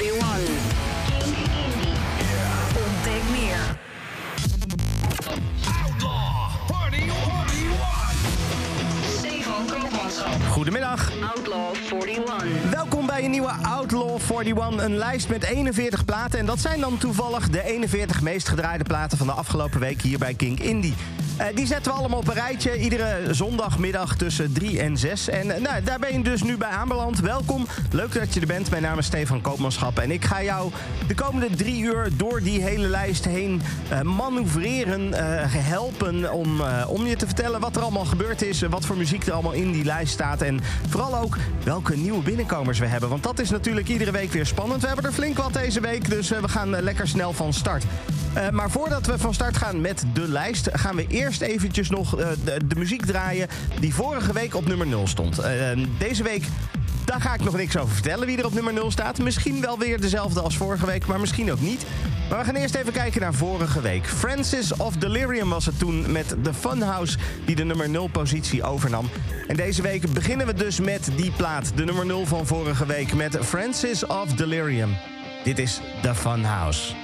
41. Ontdek meer. Outlaw 41. Stefan Koopmanschap. Goedemiddag. Outlaw 41. Welkom bij een nieuwe Outlaw 41, een lijst met 41 platen. En dat zijn dan toevallig de 41 meest gedraaide platen van de afgelopen week hier bij Kink Indie. Eh, die zetten we allemaal op een rijtje, iedere zondagmiddag tussen 3 en 6. En eh, nou, daar ben je dus nu bij aanbeland. Welkom, leuk dat je er bent. Mijn naam is Stefan Koopmanschap en ik ga jou de komende drie uur door die hele lijst heen eh, manoeuvreren, helpen om, om je te vertellen wat er allemaal gebeurd is, wat voor muziek er allemaal in die lijst staat en vooral ook welke nieuwe binnenkomers we hebben. Want dat is natuurlijk iedere week weer spannend. We hebben er flink wat deze week, dus we gaan lekker snel van start. Eh, maar voordat we van start gaan met de lijst, gaan we eerst eventjes nog eh, de, muziek draaien die vorige week op nummer 0 stond. Eh, deze week daar ga ik nog niks over vertellen wie er op nummer 0 staat. Misschien wel weer dezelfde als vorige week, maar misschien ook niet. Maar we gaan eerst even kijken naar vorige week. Francis of Delirium was het toen met The Funhouse die de nummer 0 positie overnam. En deze week beginnen we dus met die plaat, de nummer 0 van vorige week, met Francis of Delirium. Dit is The Funhouse.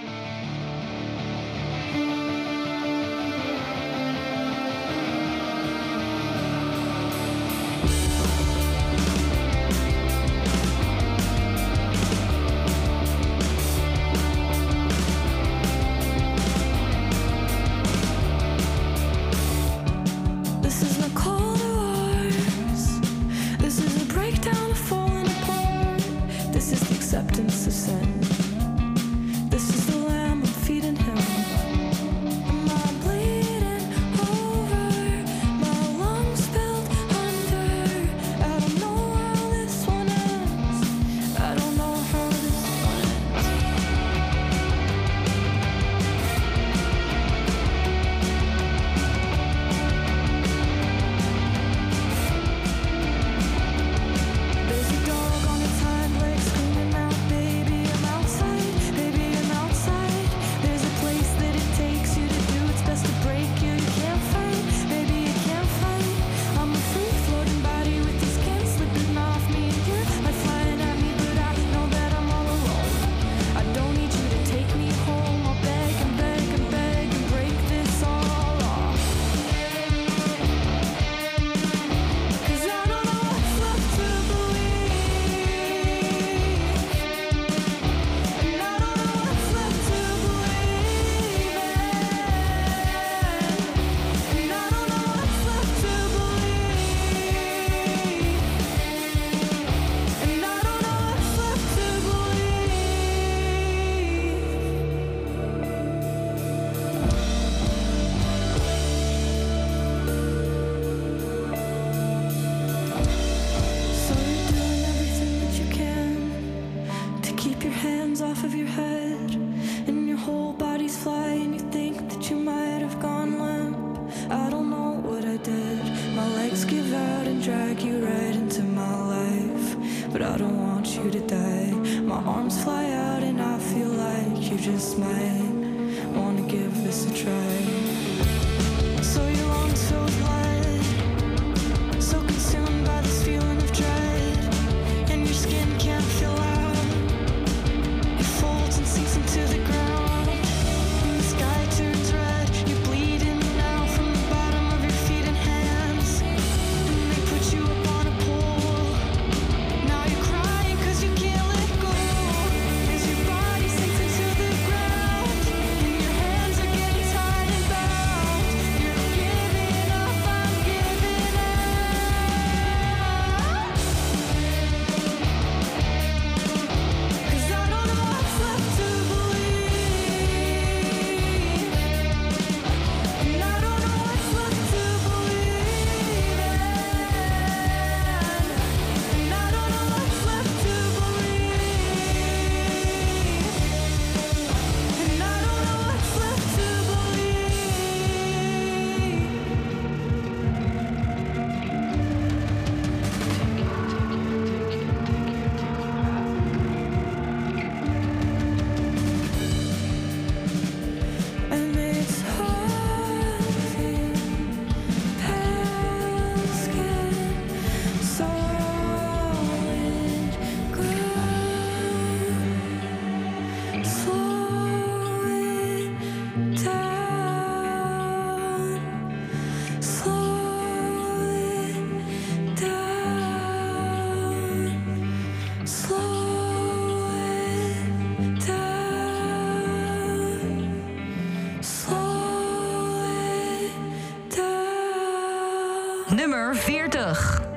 Nummer 40.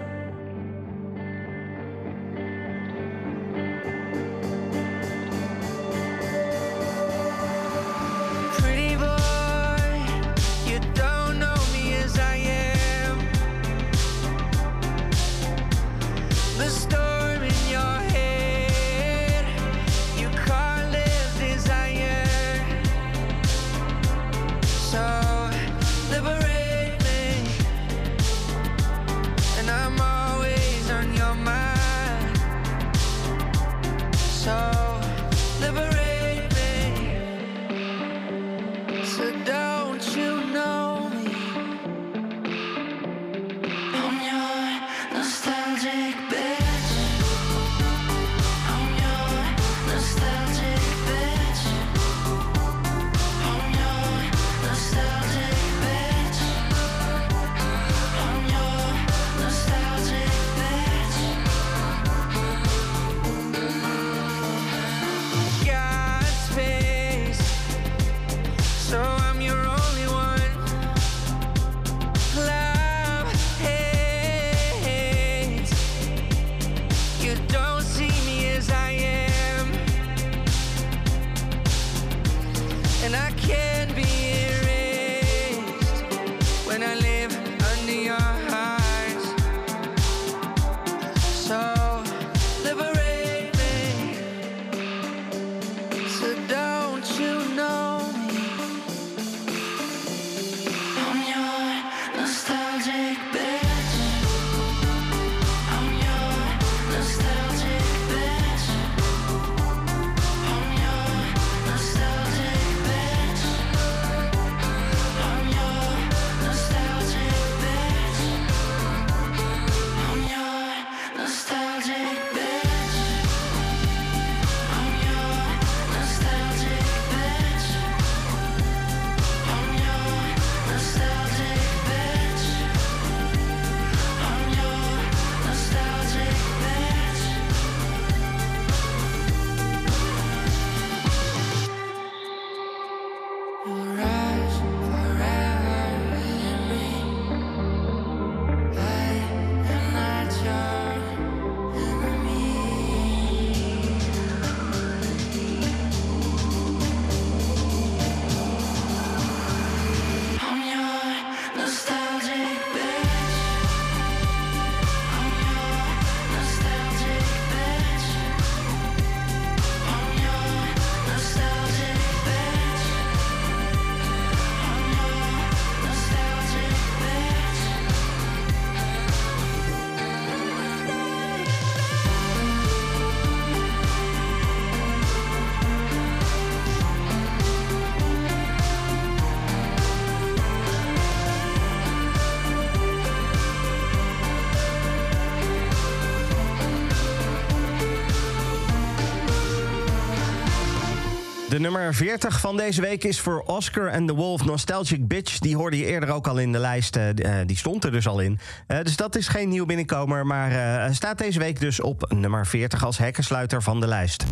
De nummer 40 van deze week is voor Oscar and the Wolf Nostalgic Bitch. Die hoorde je eerder ook al in de lijst. eh, eh, die stond er dus al in. Eh, dus dat is geen nieuw binnenkomer. Maar eh, staat deze week dus op nummer 40 als hekkensluiter van de lijst.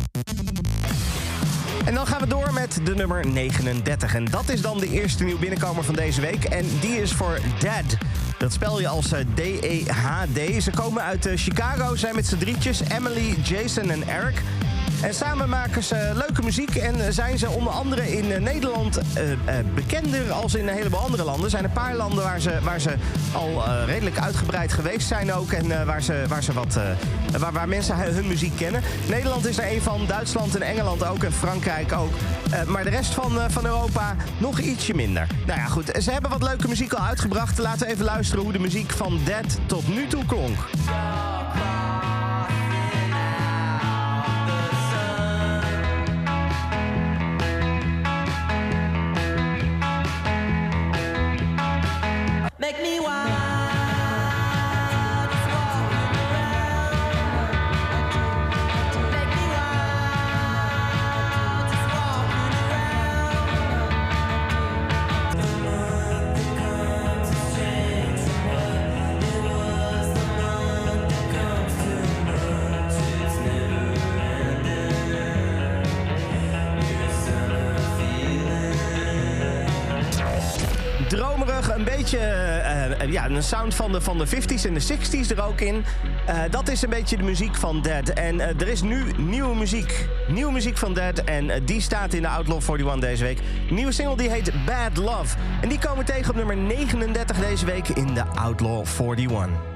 En dan gaan we door met de nummer 39. En dat is dan de eerste nieuw binnenkomer van deze week. En die is voor Dad. Dat spel je als eh, D-E-H-D. Ze komen uit eh, Chicago, zijn met z'n drietjes. Emily, Jason en Eric. En samen maken ze leuke muziek en zijn ze onder andere in eh, Nederland eh, eh, bekender als in een heleboel andere landen. Er zijn een paar landen waar ze, waar ze al redelijk uitgebreid geweest zijn ook. En waar, ze, waar, ze wat, waar, waar mensen hun muziek kennen. Nederland is er een van, Duitsland en Engeland ook en Frankrijk ook. Maar de rest van, van Europa nog ietsje minder. Nou ja, goed. Ze hebben wat leuke muziek al uitgebracht. Laten we even luisteren hoe de muziek van Dead tot nu toe klonk. Een sound van de, van de 50s en de 60s er ook in. Eh, dat is een beetje de muziek van Dead. En eh, er is nu nieuwe muziek. Nieuwe muziek van Dead. En eh, die staat in de Outlaw 41 deze week. Nieuwe single die heet Bad Love. En die komen tegen op nummer 39 deze week in de Outlaw 41.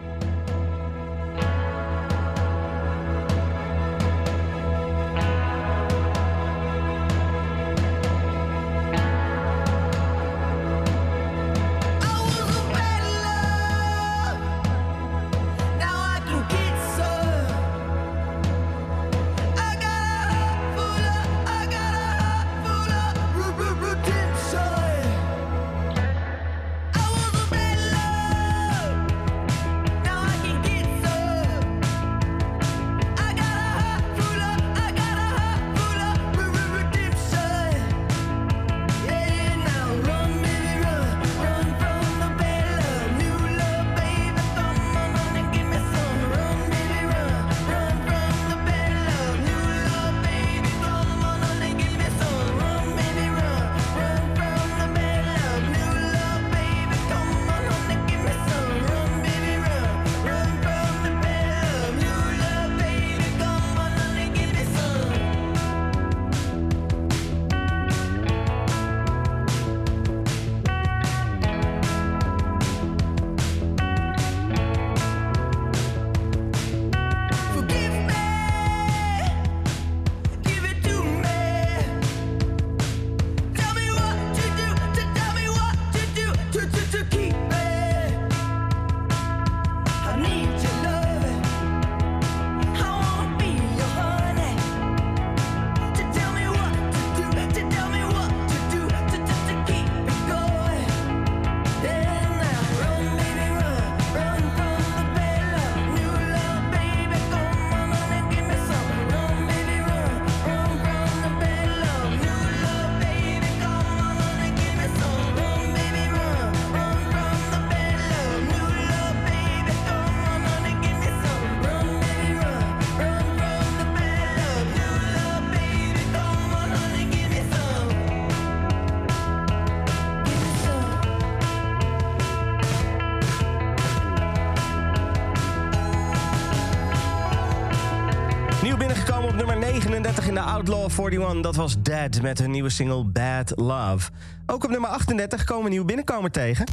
41. Dat was Dead met hun nieuwe single Bad Love. Ook op nummer 38 komen we nieuw binnenkomer tegen.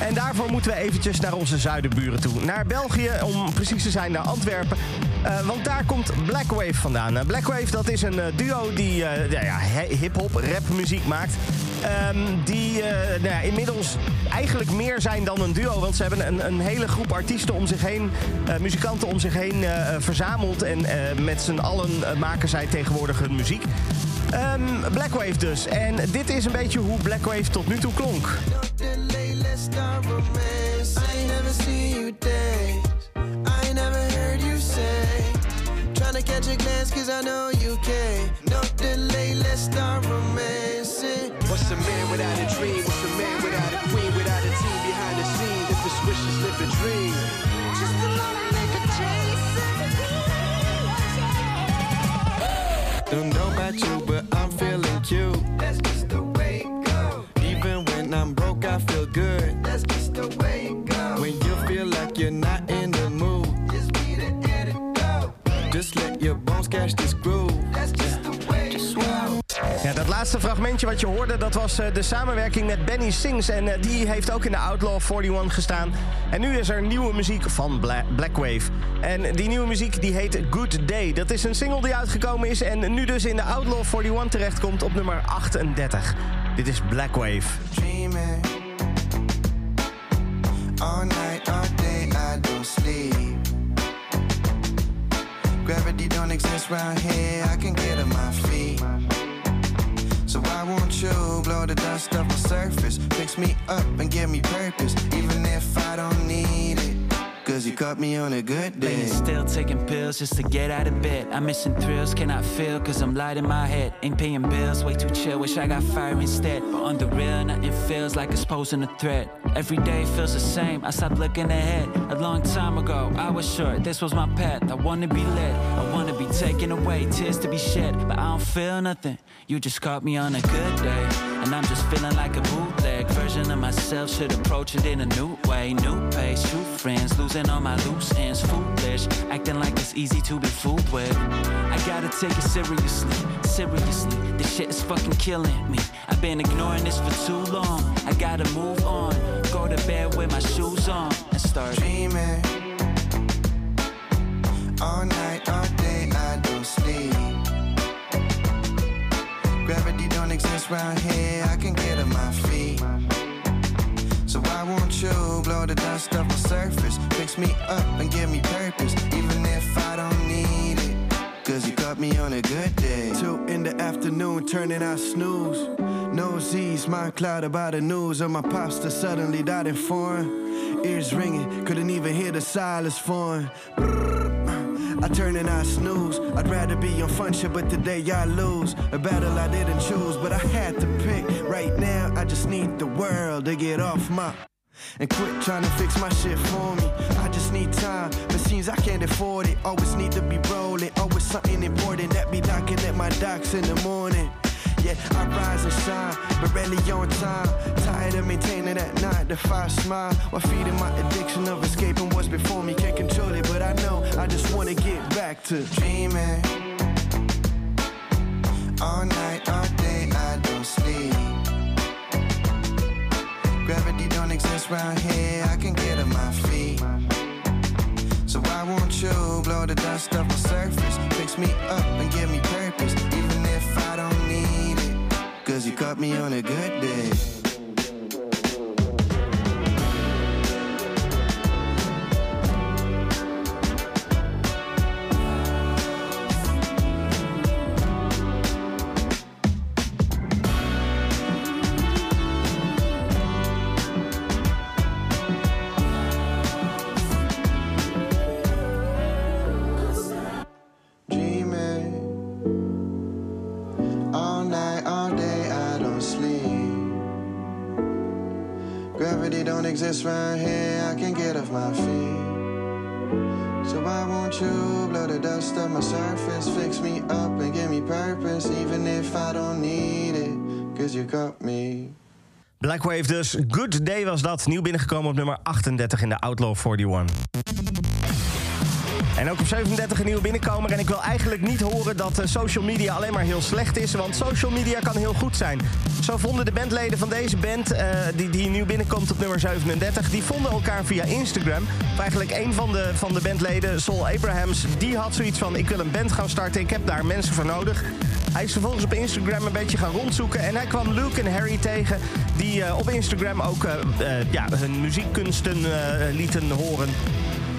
En daarvoor moeten we eventjes naar onze zuidenburen toe. Naar België, om precies te zijn, naar Antwerpen. Eh, want daar komt Blackwave vandaan. Uh, Blackwave, dat is een eh, duo die eh, ja, hip-hop, rapmuziek maakt. Ehm, die eh, nou ja, inmiddels eigenlijk meer zijn dan een duo. Want ze hebben een, een hele groep artiesten om zich heen, eh, muzikanten om zich heen eh, verzameld. En eh, met z'n allen eh, maken zij tegenwoordig hun muziek. Ehm, Blackwave dus. En dit is een beetje hoe Blackwave tot nu toe klonk. Eh, de samenwerking met Benny Sings. En eh, die heeft ook in de Outlaw 41 gestaan. En nu is er nieuwe muziek van Bla Blackwave. En die nieuwe muziek die heet Good Day. Dat is een single die uitgekomen is en nu dus in de Outlaw 41 terechtkomt op nummer 38. Dit is Blackwave. To get out of bed. I'm missing thrills, cannot feel cause I'm light in my head. Ain't paying bills, way too chill, wish I got fire instead. But on the real, nothing feels like it's posing a threat. Every day feels the same, I stopped looking ahead. A long time ago, I was sure this was my path. I wanna be lit, I wanna be taken away, tears to be shed. But I don't feel nothing, you just caught me on a good day. And I'm just feeling like a bootleg version of myself. Should approach it in a new way, new pace, true friends, losing all my loose ends, foolish, acting like it's easy to be fooled with. I gotta take it seriously, seriously. This shit is fucking killing me. I've been ignoring this for too long. I gotta move on, go to bed with my shoes on, and start dreaming. All night, all day, I don't sleep. Gravity don't exist round here, I can you blow the dust off my surface? Fix me up and give me purpose, even if I don't need it. Cause you caught me on a good day. Two in the afternoon, turning out snooze. No Z's, mind cloud about the news of my pops suddenly died in foreign. Ears ringing, couldn't even hear the silence form. I turn and I snooze. I'd rather be on fun shit, but today I lose. A battle I didn't choose, but I had to pick. Right now, I just need the world to get off my. And quit trying to fix my shit for me. I just need time, but seems I can't afford it. Always need to be rolling, always something important that be knocking at my docks in the morning. Yeah, I rise and shine, but rarely on time. Tired of maintaining that nine to five smile while feeding my addiction of escaping what's before me. Can't control it, but I know I just wanna get back to dreaming. All night, all day, I don't sleep. Round here, I can get on my feet. So why won't you blow the dust off my surface? Fix me up and give me purpose, even if I don't need it. Cause you caught me on a good day. Exist round here, I can get off my feet. So why won't you blow the dust off my surface? Fix me up and give me purpose, even if I don't need it. Cause you got me. Blackwave dus. Good Day was dat. Nieuw binnengekomen op nummer 38 in de Outlaw 41. En ook op 37 een nieuwe binnenkomer. En ik wil eigenlijk niet horen dat eh, social media alleen maar heel slecht is. Want social media kan heel goed zijn. Zo vonden de bandleden van deze band, eh, die, die nieuw binnenkomt op nummer 37... die vonden elkaar via Instagram. Eigenlijk een van de, van de bandleden, Sol Abrahams... die had zoiets van, ik wil een band gaan starten. Ik heb daar mensen voor nodig. Hij is vervolgens op Instagram een beetje gaan rondzoeken. En hij kwam Luke en Harry tegen. Die eh, op Instagram ook ja, hun muziekkunsten lieten horen.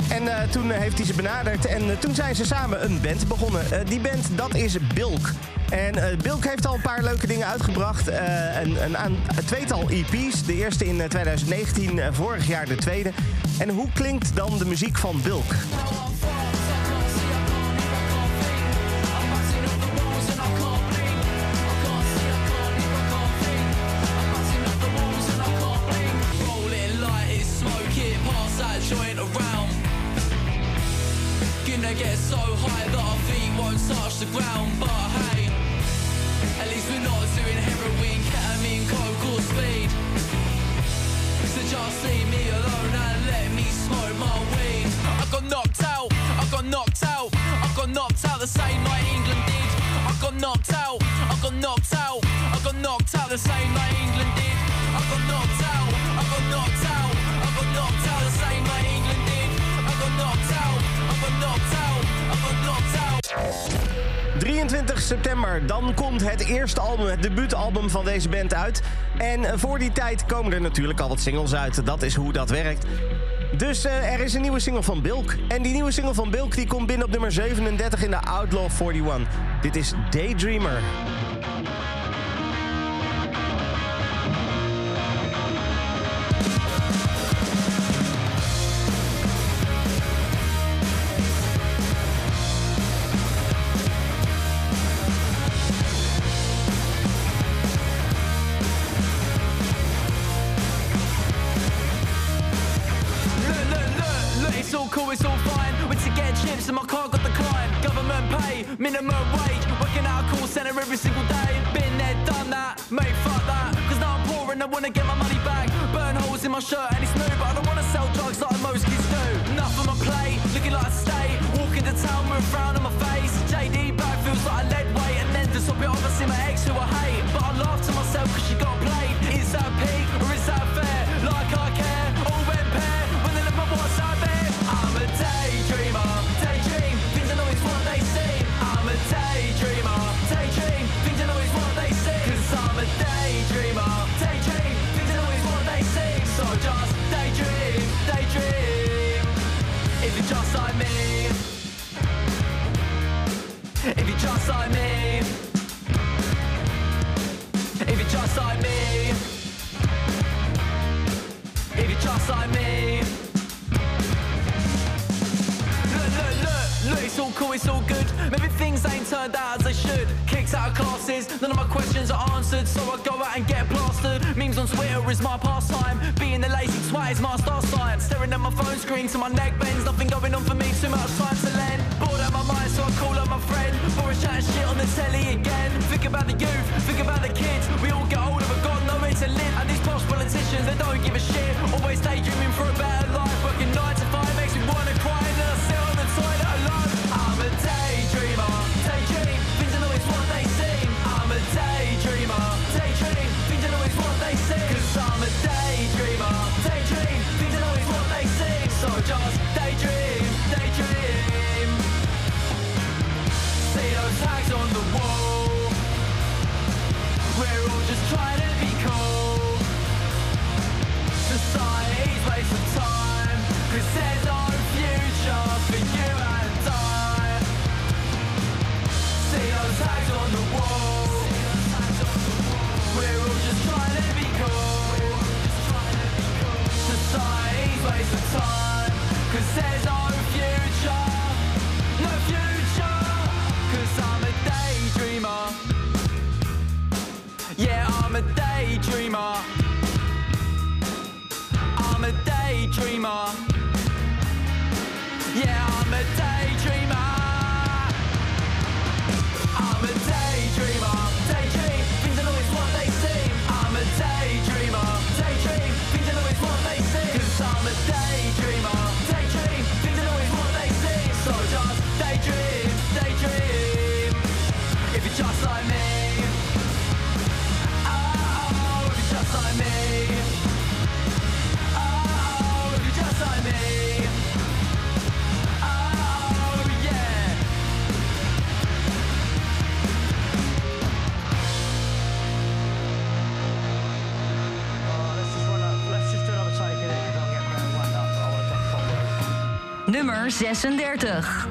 En eh, toen heeft hij ze benaderd en eh, toen zijn ze samen een band begonnen. Eh, die band, dat is Bilk. En Bilk heeft al een paar leuke dingen uitgebracht. Een, een, tweetal EP's. De eerste in eh, 2019, eh, vorig jaar de tweede. En hoe klinkt dan de muziek van Bilk? The same night England did. I got knocked out, I got knocked out, I got knocked out the same night England did. I got knocked out, I got knocked out, I got knocked out the same night England did. I got knocked out, I got knocked out, I got knocked out. 23 september, dan komt het eerste album, het debuutalbum van deze band uit. En voor die tijd komen er natuurlijk al wat singles uit. Dat is hoe dat werkt. Dus eh, er is een nieuwe single van Bilk. En die nieuwe single van Bilk die komt binnen op nummer 37 in de Outlaw 41. Dit is Daydreamer. Nummer 36.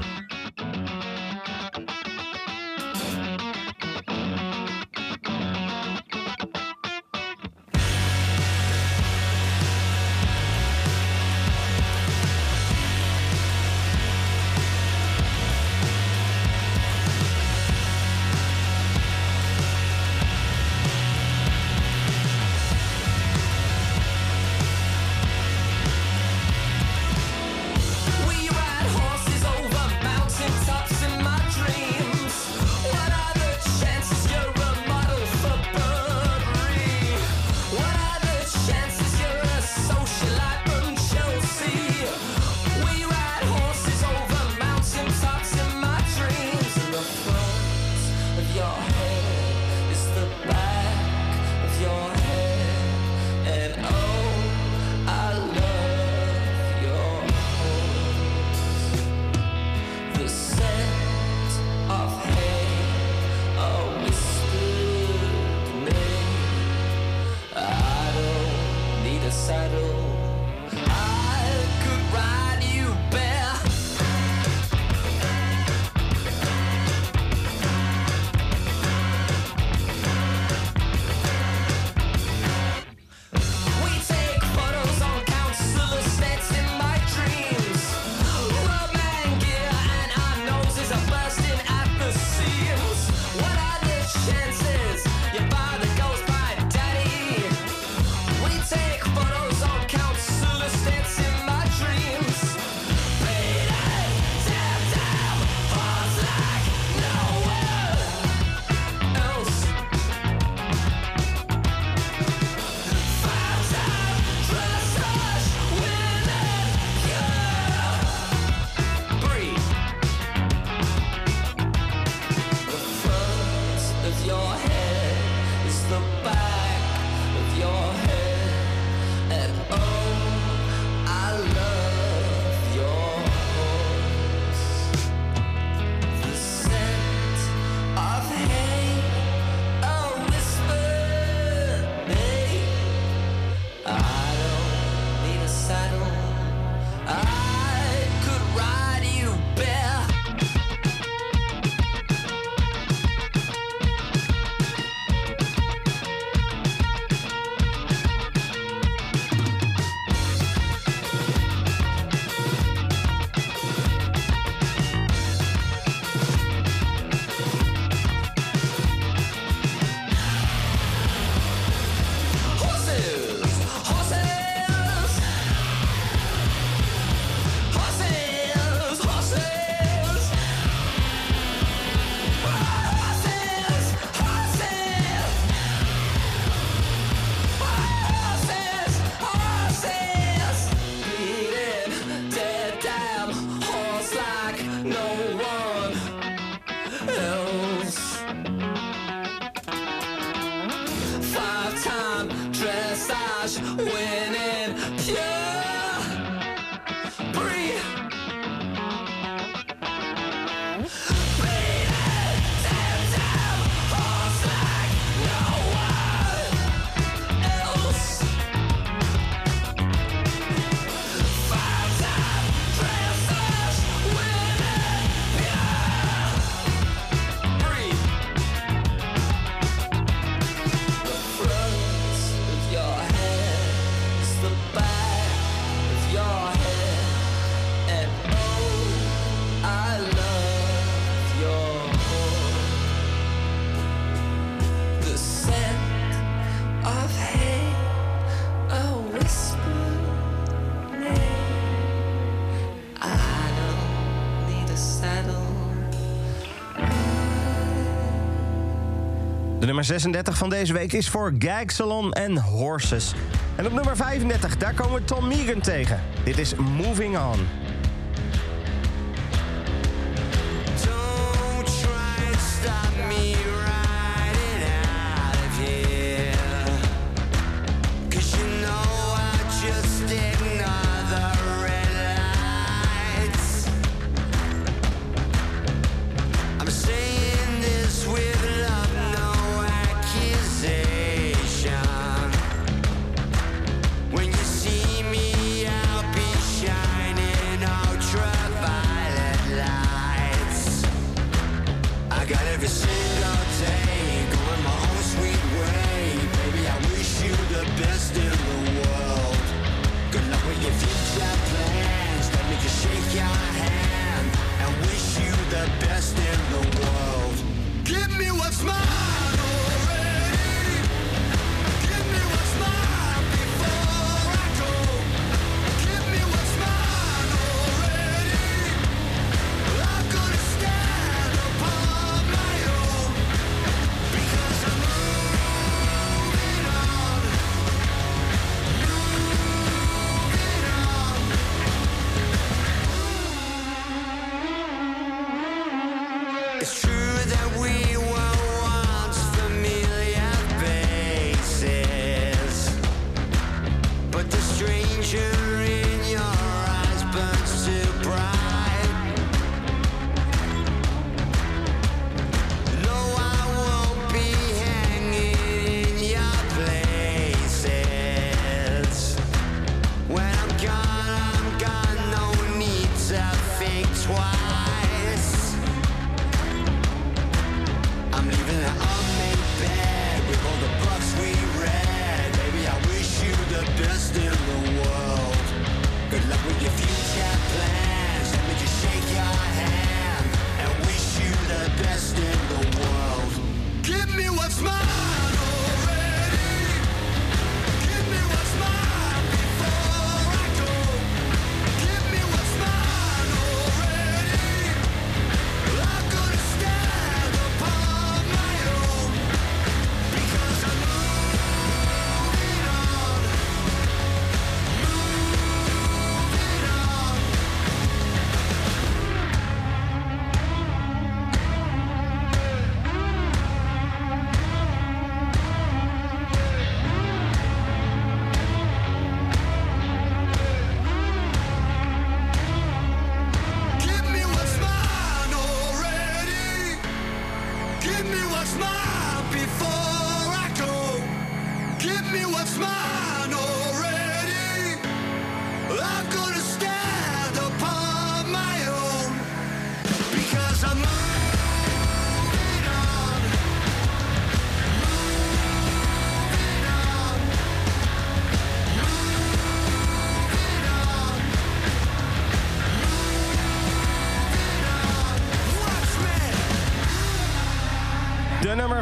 Nummer 36 van deze week is voor Gag Salon en Horses. En op nummer 35, daar komen we Tom Megan tegen. Dit is Moving On.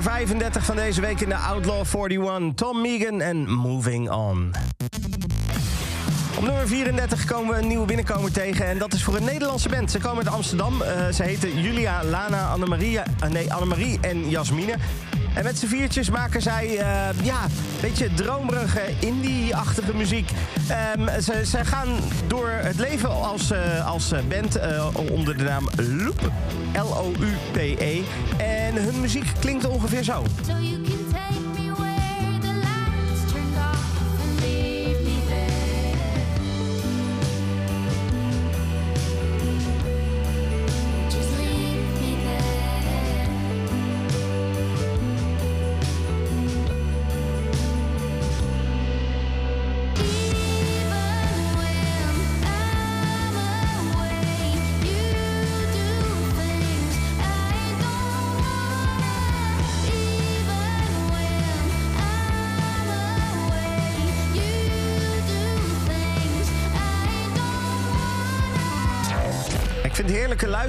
Nummer 35 van deze week in de Outlaw 41. Tom Megan en Moving On. Op nummer 34 komen we een nieuwe binnenkomer tegen. En dat is voor een Nederlandse band. Ze komen uit Amsterdam. Eh, ze heten Julia, Lana, Annemarie, uh, nee, Annemarie en Jasmine. En met z'n viertjes maken zij eh, ja, een beetje dromerige indie-achtige muziek. Ehm, ze, ze gaan door het leven als, als band onder de naam Loop. L-O-U-P-E. En hun muziek klinkt ongeveer zo.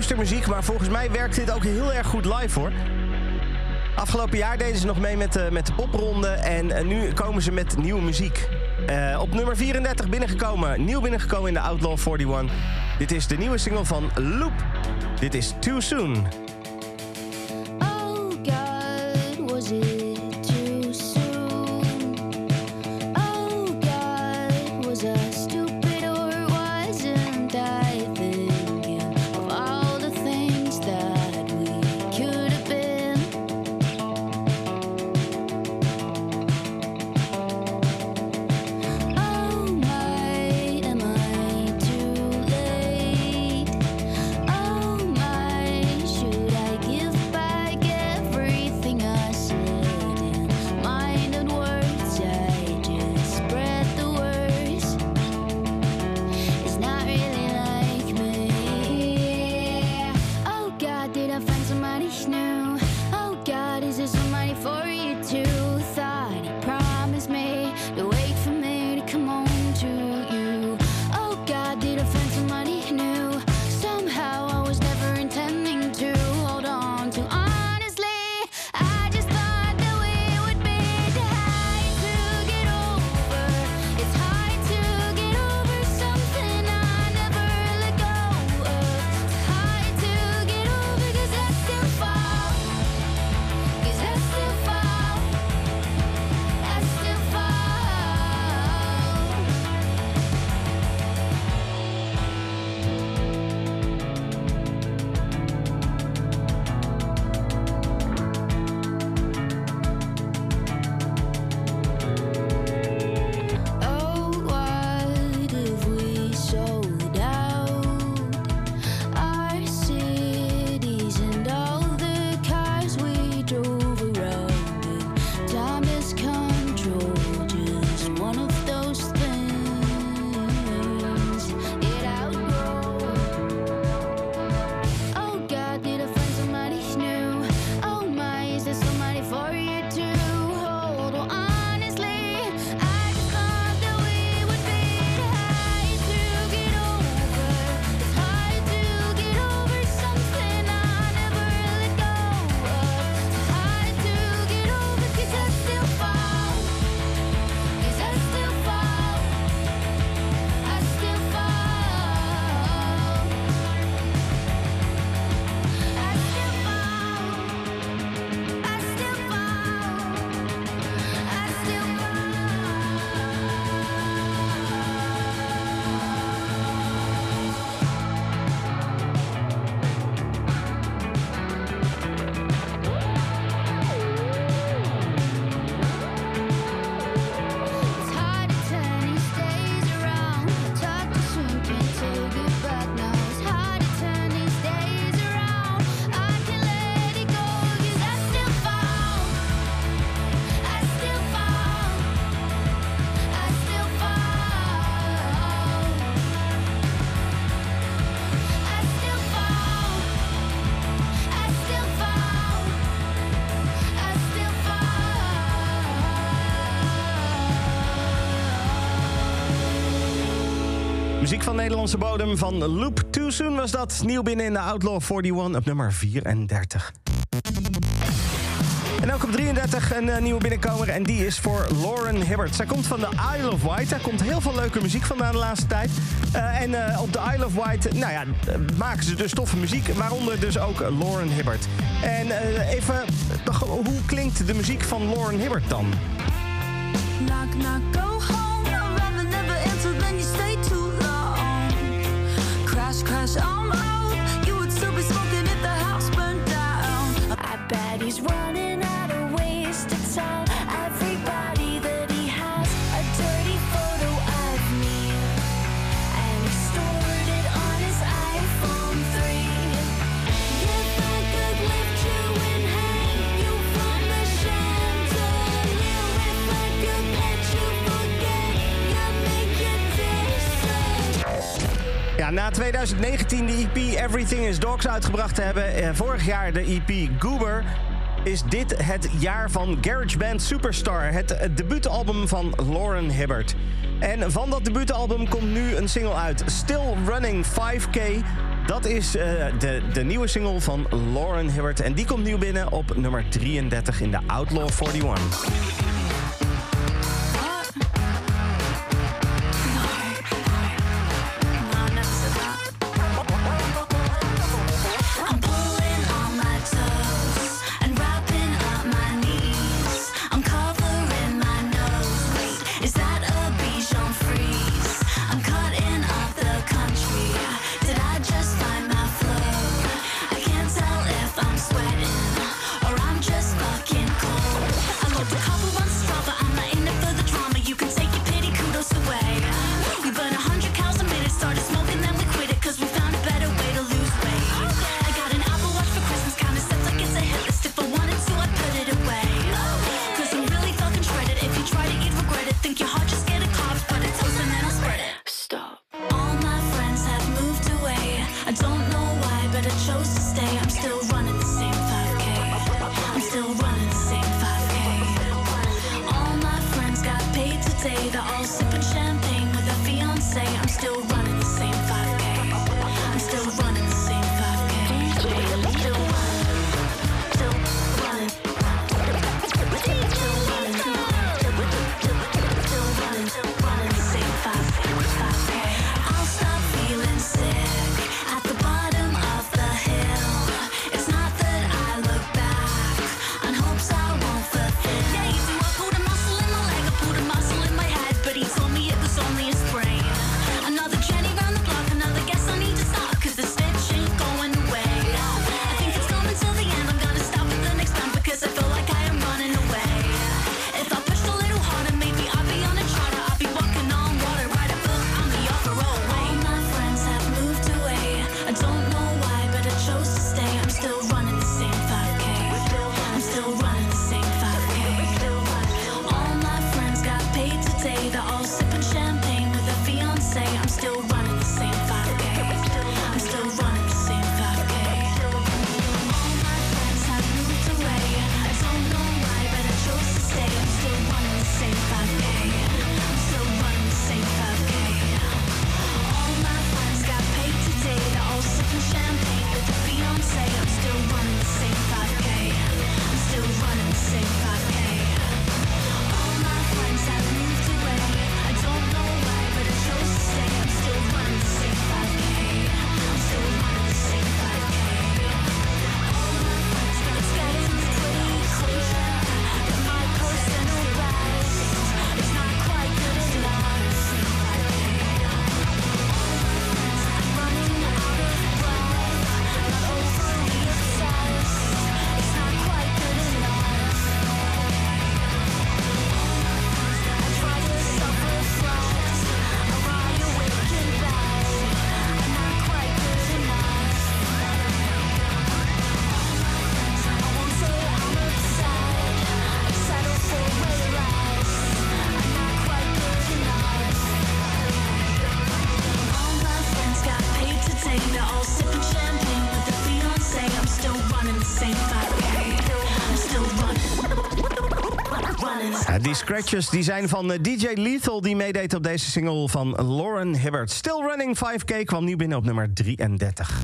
Luistermuziek, maar volgens mij werkt dit ook heel erg goed live hoor. Afgelopen jaar deden ze nog mee met, de met de popronde en eh, nu komen ze met nieuwe muziek. Eh, op nummer 34 binnengekomen, nieuw binnengekomen in de Outlaw 41. Dit is de nieuwe single van Loop. Dit is Too Soon. Nederlandse bodem van Loop Too Soon was dat. Nieuw binnen in de Outlaw 41 op nummer 34. En ook op 33 een eh, nieuwe binnenkomer. En die is voor Lauren Hibbert. Zij komt van de Isle of Wight. Daar komt heel veel leuke muziek vandaan de laatste tijd. Eh, en eh, op de Isle of Wight nou ja, maken ze dus toffe muziek. Waaronder dus ook Lauren Hibbert. En even, hoe klinkt de muziek van Lauren Hibbert dan? 2019 de EP Everything is Dogs uitgebracht te hebben. Eh, vorig jaar de EP Goober is dit het jaar van GarageBand Superstar, het debuutalbum van Lauren Hibbert. En van dat debuutalbum komt nu een single uit, Still Running 5K. Dat is eh, de, de nieuwe single van Lauren Hibbert en die komt nieuw binnen op nummer 33 in de Outlaw 41. Scratches die zijn van eh, DJ Lethal, die meedeed op deze single van Lauren Hibbert. Still Running 5K kwam nieuw binnen op nummer 33.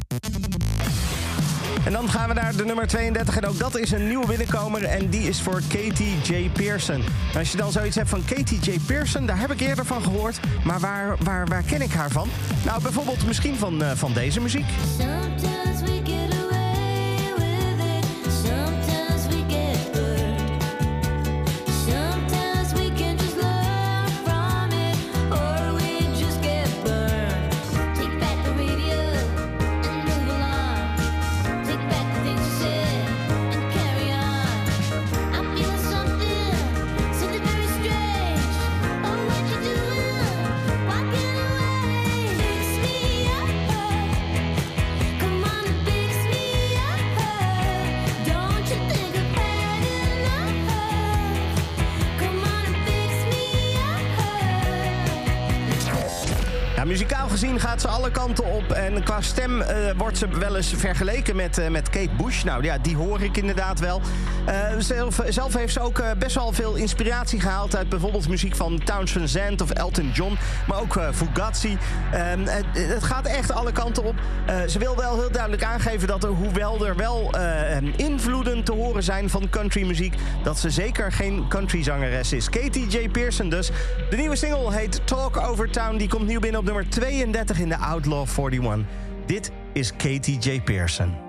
En dan gaan we naar de nummer 32. En ook dat is een nieuwe binnenkomer. En die is voor Katie J. Pearson. Als je dan zoiets hebt van Katie J. Pearson, daar heb ik eerder van gehoord. Maar waar, waar, waar ken ik haar van? Nou, bijvoorbeeld misschien van, uh, van deze muziek. En qua stem eh, wordt ze wel eens vergeleken met, eh, met Kate Bush. Nou ja, die hoor ik inderdaad wel. Eh, zelf, zelf heeft ze ook eh, best wel veel inspiratie gehaald... uit bijvoorbeeld muziek van Towns Van Zandt of Elton John. Maar ook eh, Fugazi. Ehm, het, het gaat echt alle kanten op. Ze wil wel heel duidelijk aangeven dat er, hoewel er wel invloeden te horen zijn van countrymuziek... dat ze zeker geen countryzangeres is. Katie J. Pearson dus. De nieuwe single heet Talk Over Town. Die komt nieuw binnen op nummer 32 in de Outlaw 41. Dit is Katie J. Pearson.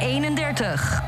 31.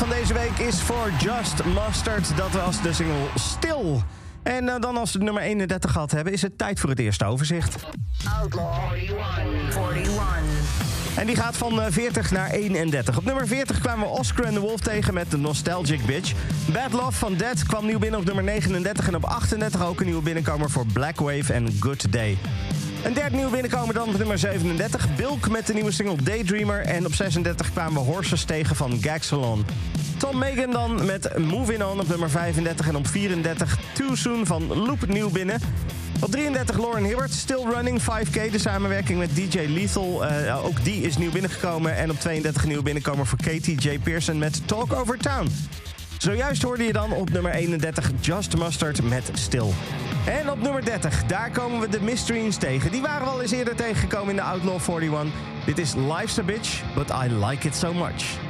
Van deze week is voor Just Mustard. Dat was de single Stil. En uh, dan als we nummer 31 gehad hebben, is het tijd voor het eerste overzicht. Outlaw 41. 41. En die gaat van 40 naar 31. Op nummer 40 kwamen we Oscar and the Wolf tegen met de Nostalgic Bitch. Bad Love van Dead kwam nieuw binnen op nummer 39. En op 38 ook een nieuwe binnenkomer voor Black Wave en Good Day. Een derde nieuwe binnenkomer dan op nummer 37. Bilk met de nieuwe single Daydreamer. En op 36 kwamen we Horses tegen van Gagsalon. Tom Megan dan met Moving On op nummer 35. En op 34 Too Soon van Loop nieuw binnen. Op 33 Lauren Hibbert, Still Running 5K. De samenwerking met DJ Lethal. Uh, ook die is nieuw binnengekomen. En op 32 nieuw binnenkomer voor Katie J. Pearson met Talk Over Town. Zojuist hoorde je dan op nummer 31 Just Mustard met Still. En op nummer 30, daar komen we de Mysteries tegen. Die waren we al eens eerder tegengekomen in de Outlaw 41. Dit is Life's a Bitch, but I like it so much.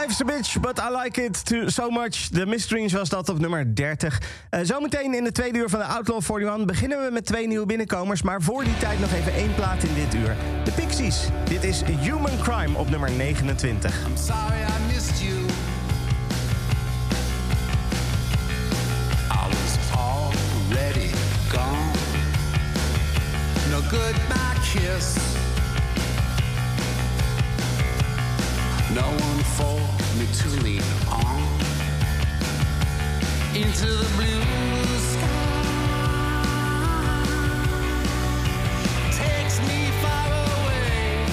Life's a bitch, but I like it too, so much. De Mysteries was dat op nummer 30. Uh, zometeen in de tweede uur van de Outlaw 41 beginnen we met twee nieuwe binnenkomers. Maar voor die tijd nog even één plaat in dit uur. De Pixies. Dit is Human Crime op nummer 29. I'm sorry I missed you. I was already gone. No good, my kiss. No one me to lean on. Into the blue sky. Takes me far away.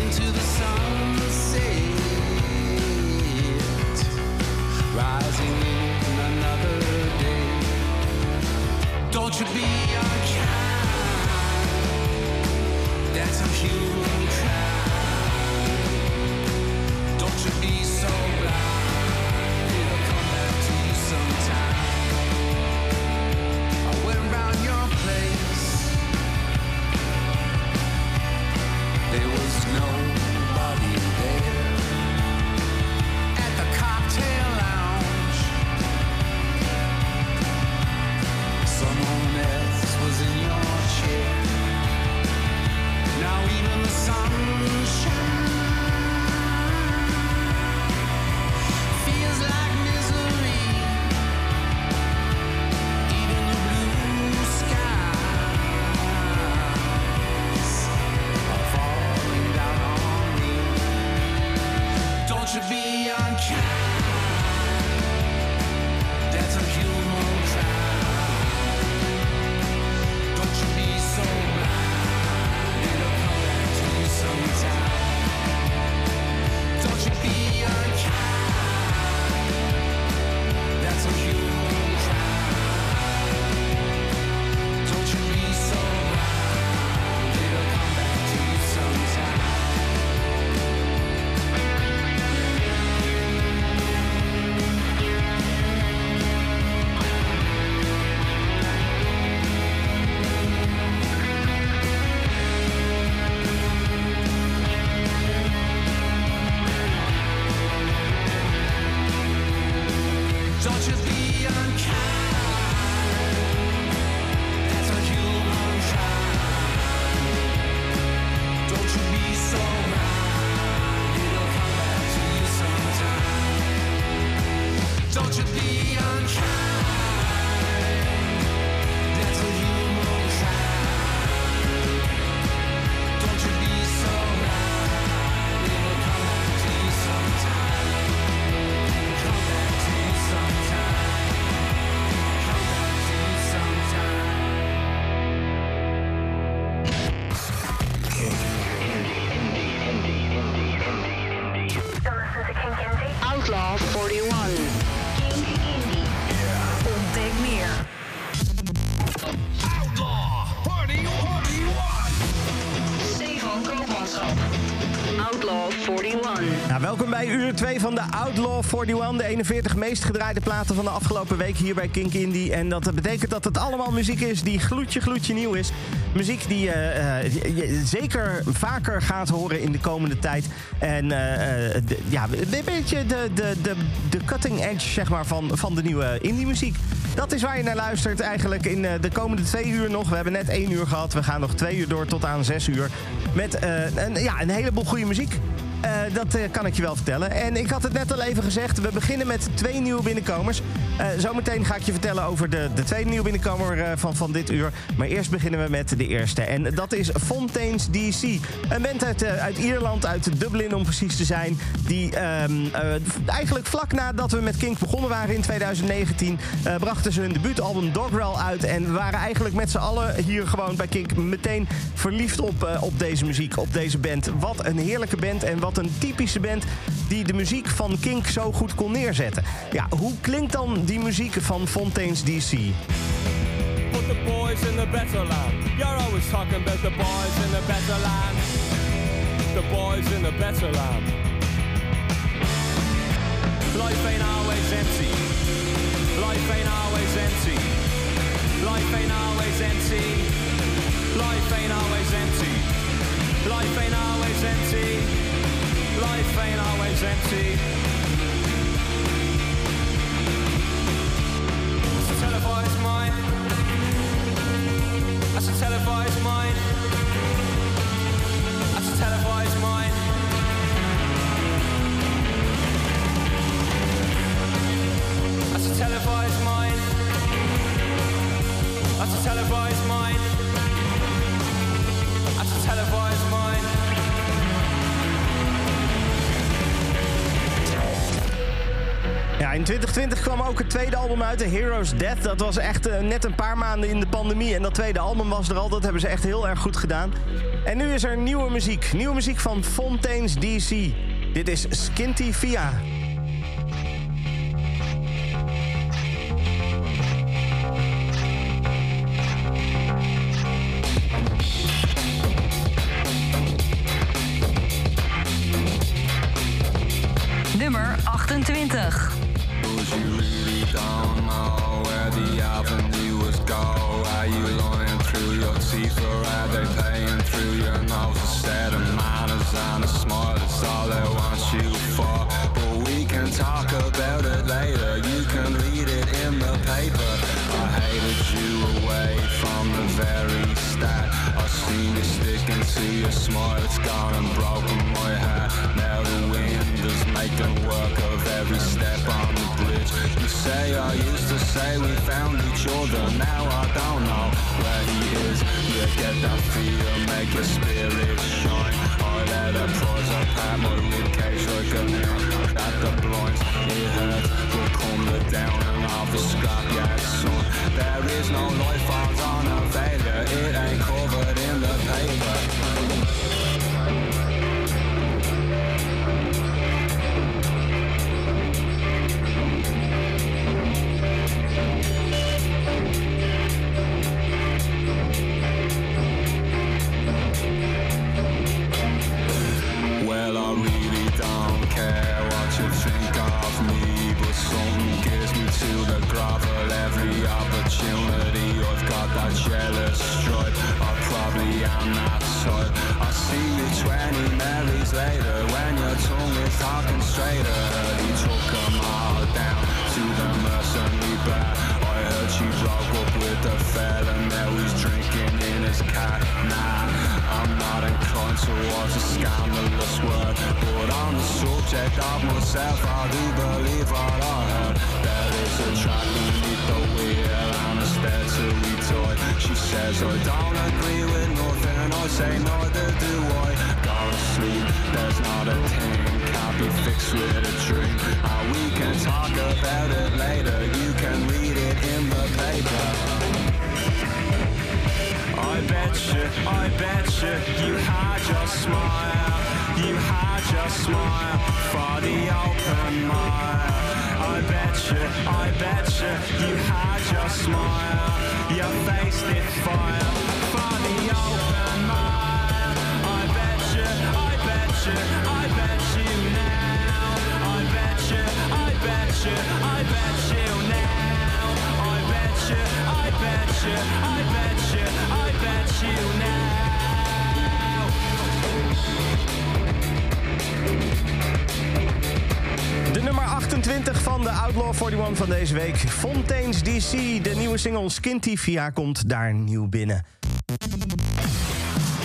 Into the sunset. Rising in another day. Don't you be 2 van de Outlaw 41. De 41 meest gedraaide platen van de afgelopen week hier bij Kink Indie. En dat betekent dat het allemaal muziek is die gloedje gloedje nieuw is. Muziek die eh, eh, je- zeker vaker gaat horen in de komende tijd. En eh, ja, een beetje de, de, de, de cutting edge zeg maar, van, van de nieuwe indie muziek. Dat is waar je naar luistert eigenlijk in de komende twee uur nog. We hebben net één uur gehad. We gaan nog twee uur door tot aan zes uur. Met ja, een heleboel goede muziek. Eh, dat eh, kan ik je wel vertellen. En ik had het net al even gezegd. We beginnen met twee nieuwe binnenkomers. Eh, zometeen ga ik je vertellen over de, de tweede nieuwe binnenkomer van, van dit uur. Maar eerst beginnen we met de eerste. En dat is Fontaines DC. Een band uit, uit Ierland, uit Dublin om precies te zijn. Die eh, eigenlijk vlak nadat we met Kink begonnen waren in 2019... eh, brachten ze hun debuutalbum Doggerel uit. En we waren eigenlijk met z'n allen hier gewoon bij Kink meteen verliefd op, eh, op deze muziek, op deze band. Wat een heerlijke band en wat een typische band die de muziek van Kink zo goed kon neerzetten. Ja, hoe klinkt dan die muziek van Fontaines DC? Put the boys in the better land. You're always talking about the boys in the better land. The boys in the better land. Life ain't always empty. Life ain't always empty. Life ain't always empty. Life ain't always empty. Life ain't always empty. Life ain't always empty. It's a televised mind. That's a televised mind. That's a televised mind. Ja, in 2020 kwam ook het tweede album uit, The Hero's Death. Dat was echt eh, net een paar maanden in de pandemie. En dat tweede album was er al. Dat hebben ze echt heel erg goed gedaan. En nu is er nieuwe muziek. Nieuwe muziek van Fontaines DC. Dit is Skinty Via. You really don't know where the avenues go? Are you blowing through your teeth or are they paying through your nose? Instead of mine, designer smart, that's all I want you for. But we can talk about it later, you can read it in the paper. I hated you away from the very start. I seen you sticking to your smile, it's gone and broken my heart. Now the wind is making work every step on the bridge. You say I used to say we found each other, now I don't know where he is. You get that feel, make your spirit shine. I let her pause apart my ribcage like a nail at the blinds. It hurts, will come the down and off the scrap, yeah, son. There is no life on a failure, it ain't covered in the paper. Opportunity. I've got that jealous stripe, I probably am that type. I see you 20 Marys later when your tongue is talking straighter. He took them all down to the mercenary bar. I heard she broke up with the fella, now he's drinking in his car. Nah, I'm not inclined towards a scandalous word, but on the subject of myself, I do believe what I heard. There is a track beneath the wheel and spare toy. She says I don't agree with nothing, I say neither do I. Go to sleep, there's not a thing can't be fixed with a dream. And ah, we can talk about it later. You can read it in the paper. I bet you, I bet you, you had your smile, you had your smile for the open mile. I bet you, I bet you, you had your smile, your face lit fire for the open mile. I bet you, I bet you, I bet you now. I bet you, I bet you, I bet you now. I bet you, I bet you, I bet you, I bet you now. Nummer 28 van de Outlaw 41 van deze week. Fontaines DC, de nieuwe single Skinty Via komt daar nieuw binnen.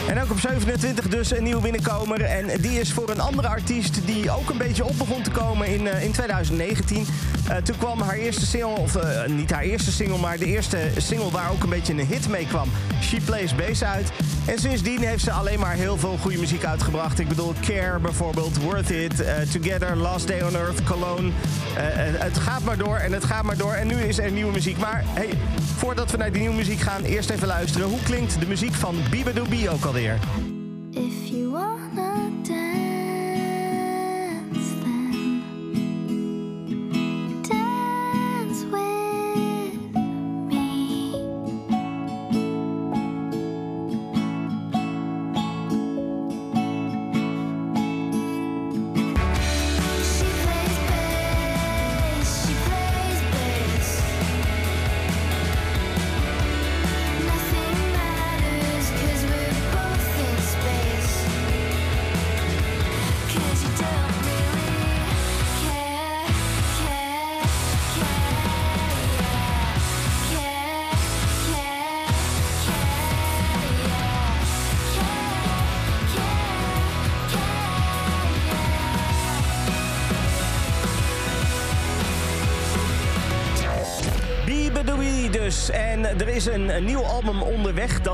En ook op 27 dus een nieuwe binnenkomer. En die is voor een andere artiest die ook een beetje op begon te komen in, eh, in 2019. Eh, toen kwam haar eerste single, of eh, niet haar eerste single, maar de eerste single waar ook een beetje een hit mee kwam. She Plays Bass uit. En sindsdien heeft ze alleen maar heel veel goede muziek uitgebracht. Ik bedoel Care bijvoorbeeld, Worth It, eh, Together, Last Day on Earth, Cologne. Het gaat maar door en het gaat maar door. En nu is er nieuwe muziek. Maar hey, voordat we naar die nieuwe muziek gaan, eerst even luisteren. Hoe klinkt de muziek van Bibadoo ook alweer?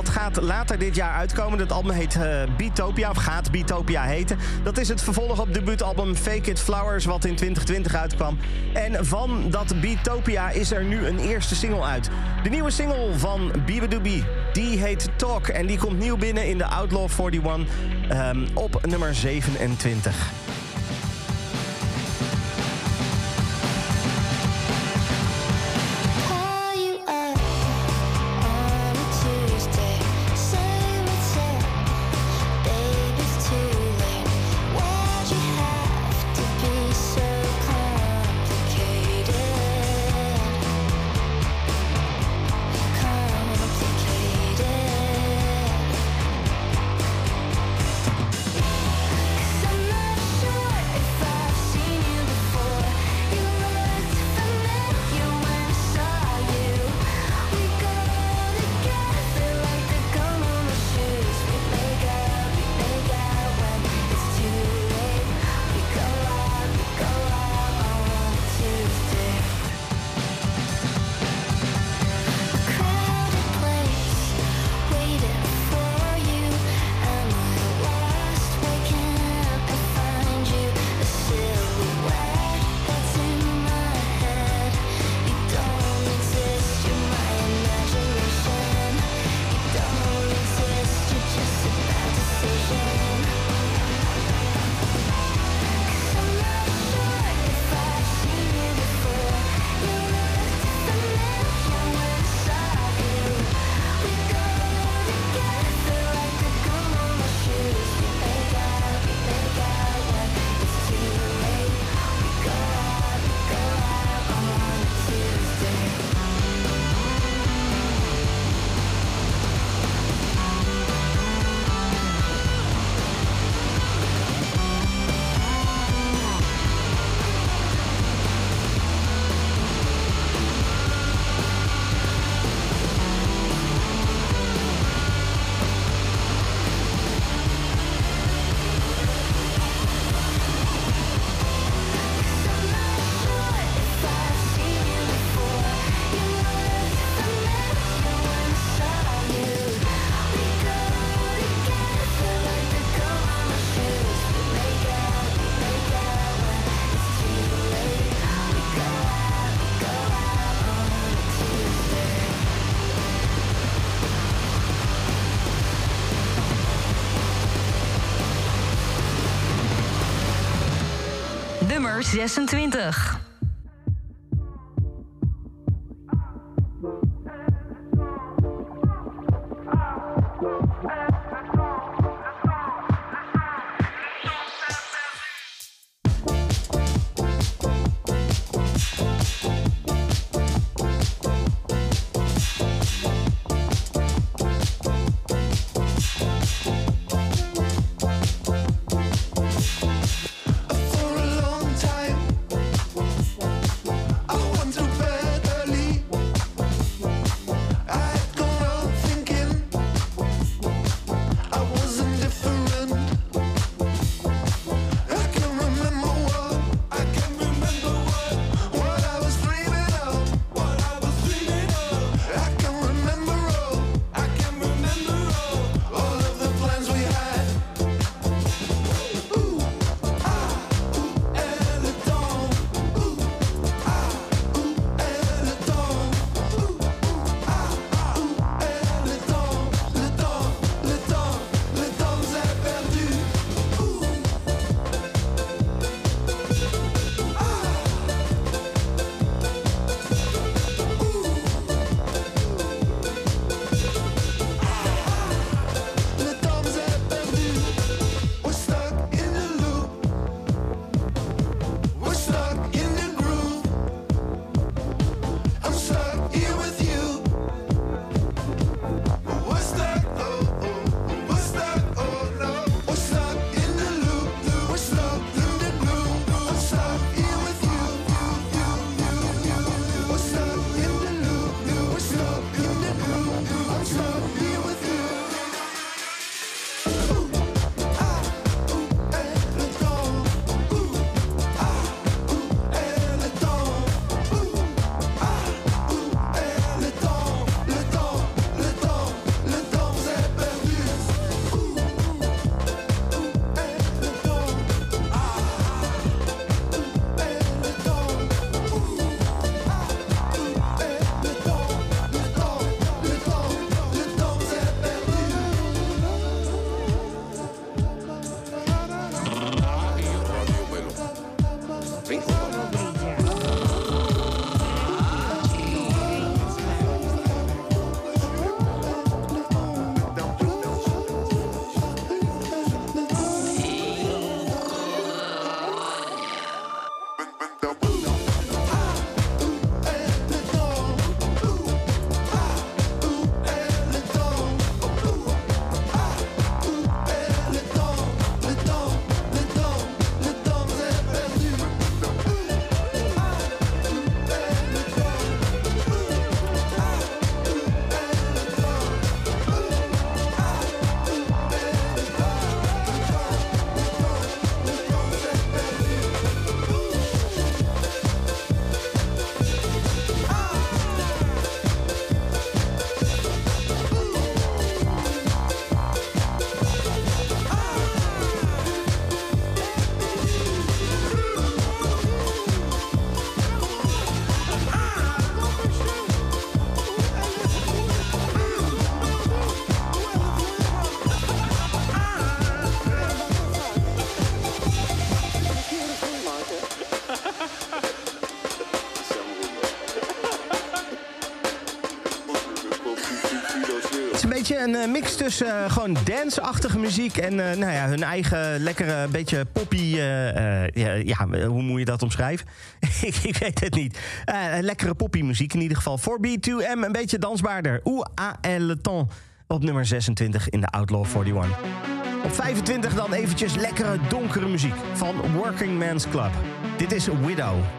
gaat later dit jaar uitkomen. Dat album heet eh, uh, Bitopia, of gaat Bitopia heten. Dat is het vervolg op debuutalbum Fake It Flowers, wat in 2020 uitkwam. En van dat Bitopia is er nu een eerste single uit. De nieuwe single van Bibidoobie, die heet Talk. En die komt nieuw binnen in de Outlaw 41 ehm, op nummer 27. 26. Een eh, gewoon dance-achtige muziek en eh, nou ja, hun eigen lekkere, beetje poppy. eh, ja, ja, hoe moet je dat omschrijven? ik, weet het niet. Lekkere poppy muziek in ieder geval. 4B2M, een beetje dansbaarder. Oeh, à le temps. Op nummer 26 in de Outlaw 41. Op 25 dan eventjes lekkere donkere muziek van Working Man's Club. Dit is Widow.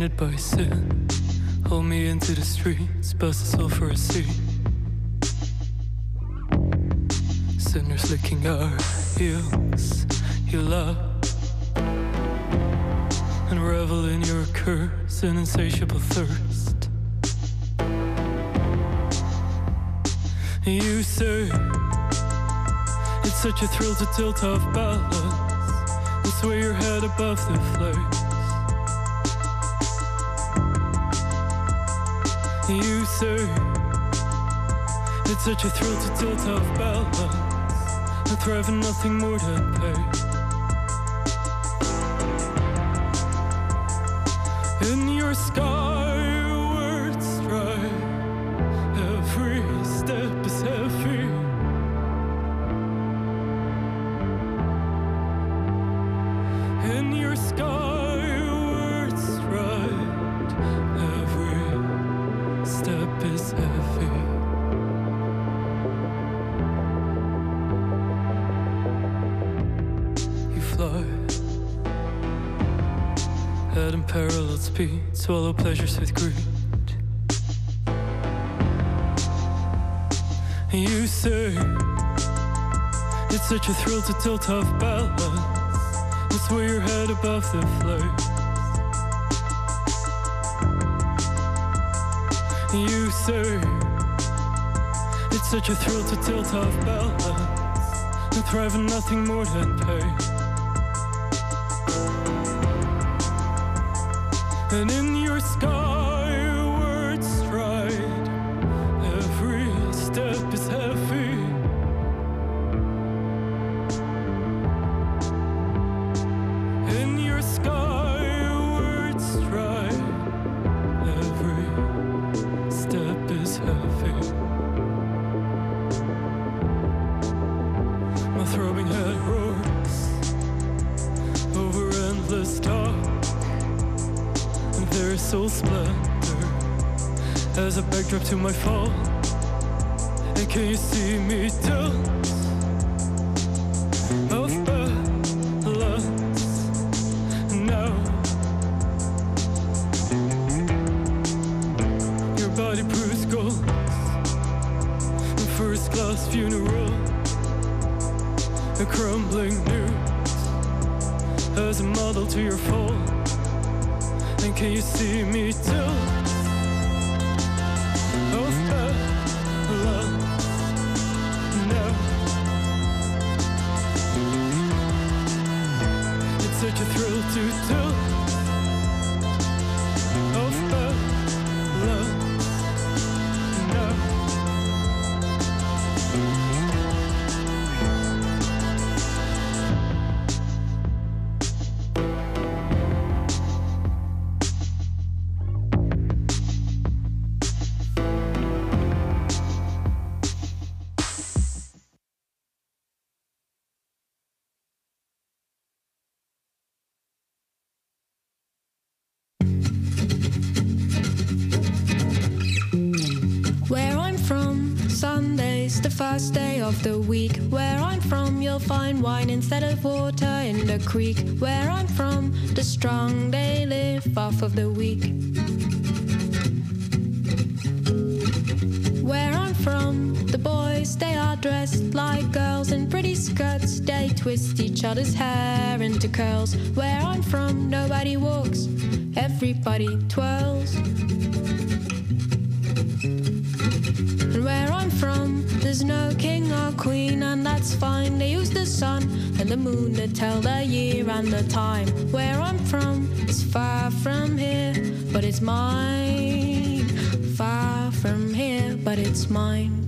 Tainted by sin. Hold me into the streets, bust us all for a seat. Sinners licking our heels, you love. And revel in your curse and insatiable thirst. You say it's such a thrill to tilt off balance and sway your head above the flames. You say it's such a thrill to tilt off balance and thrive in nothing more to pay. In your skyward pleasures with greed. You say it's such a thrill to tilt off balance and sway your head above the flames. You say it's such a thrill to tilt off balance and thrive in nothing more than pain. And in creek. Where I'm from, the strong they live off of the weak. Where I'm from, the boys they are dressed like girls in pretty skirts. They twist each other's hair into curls. Where I'm from, nobody walks, everybody twirls. The time. Where I'm from is far from here, but it's mine. Far from here, but it's mine.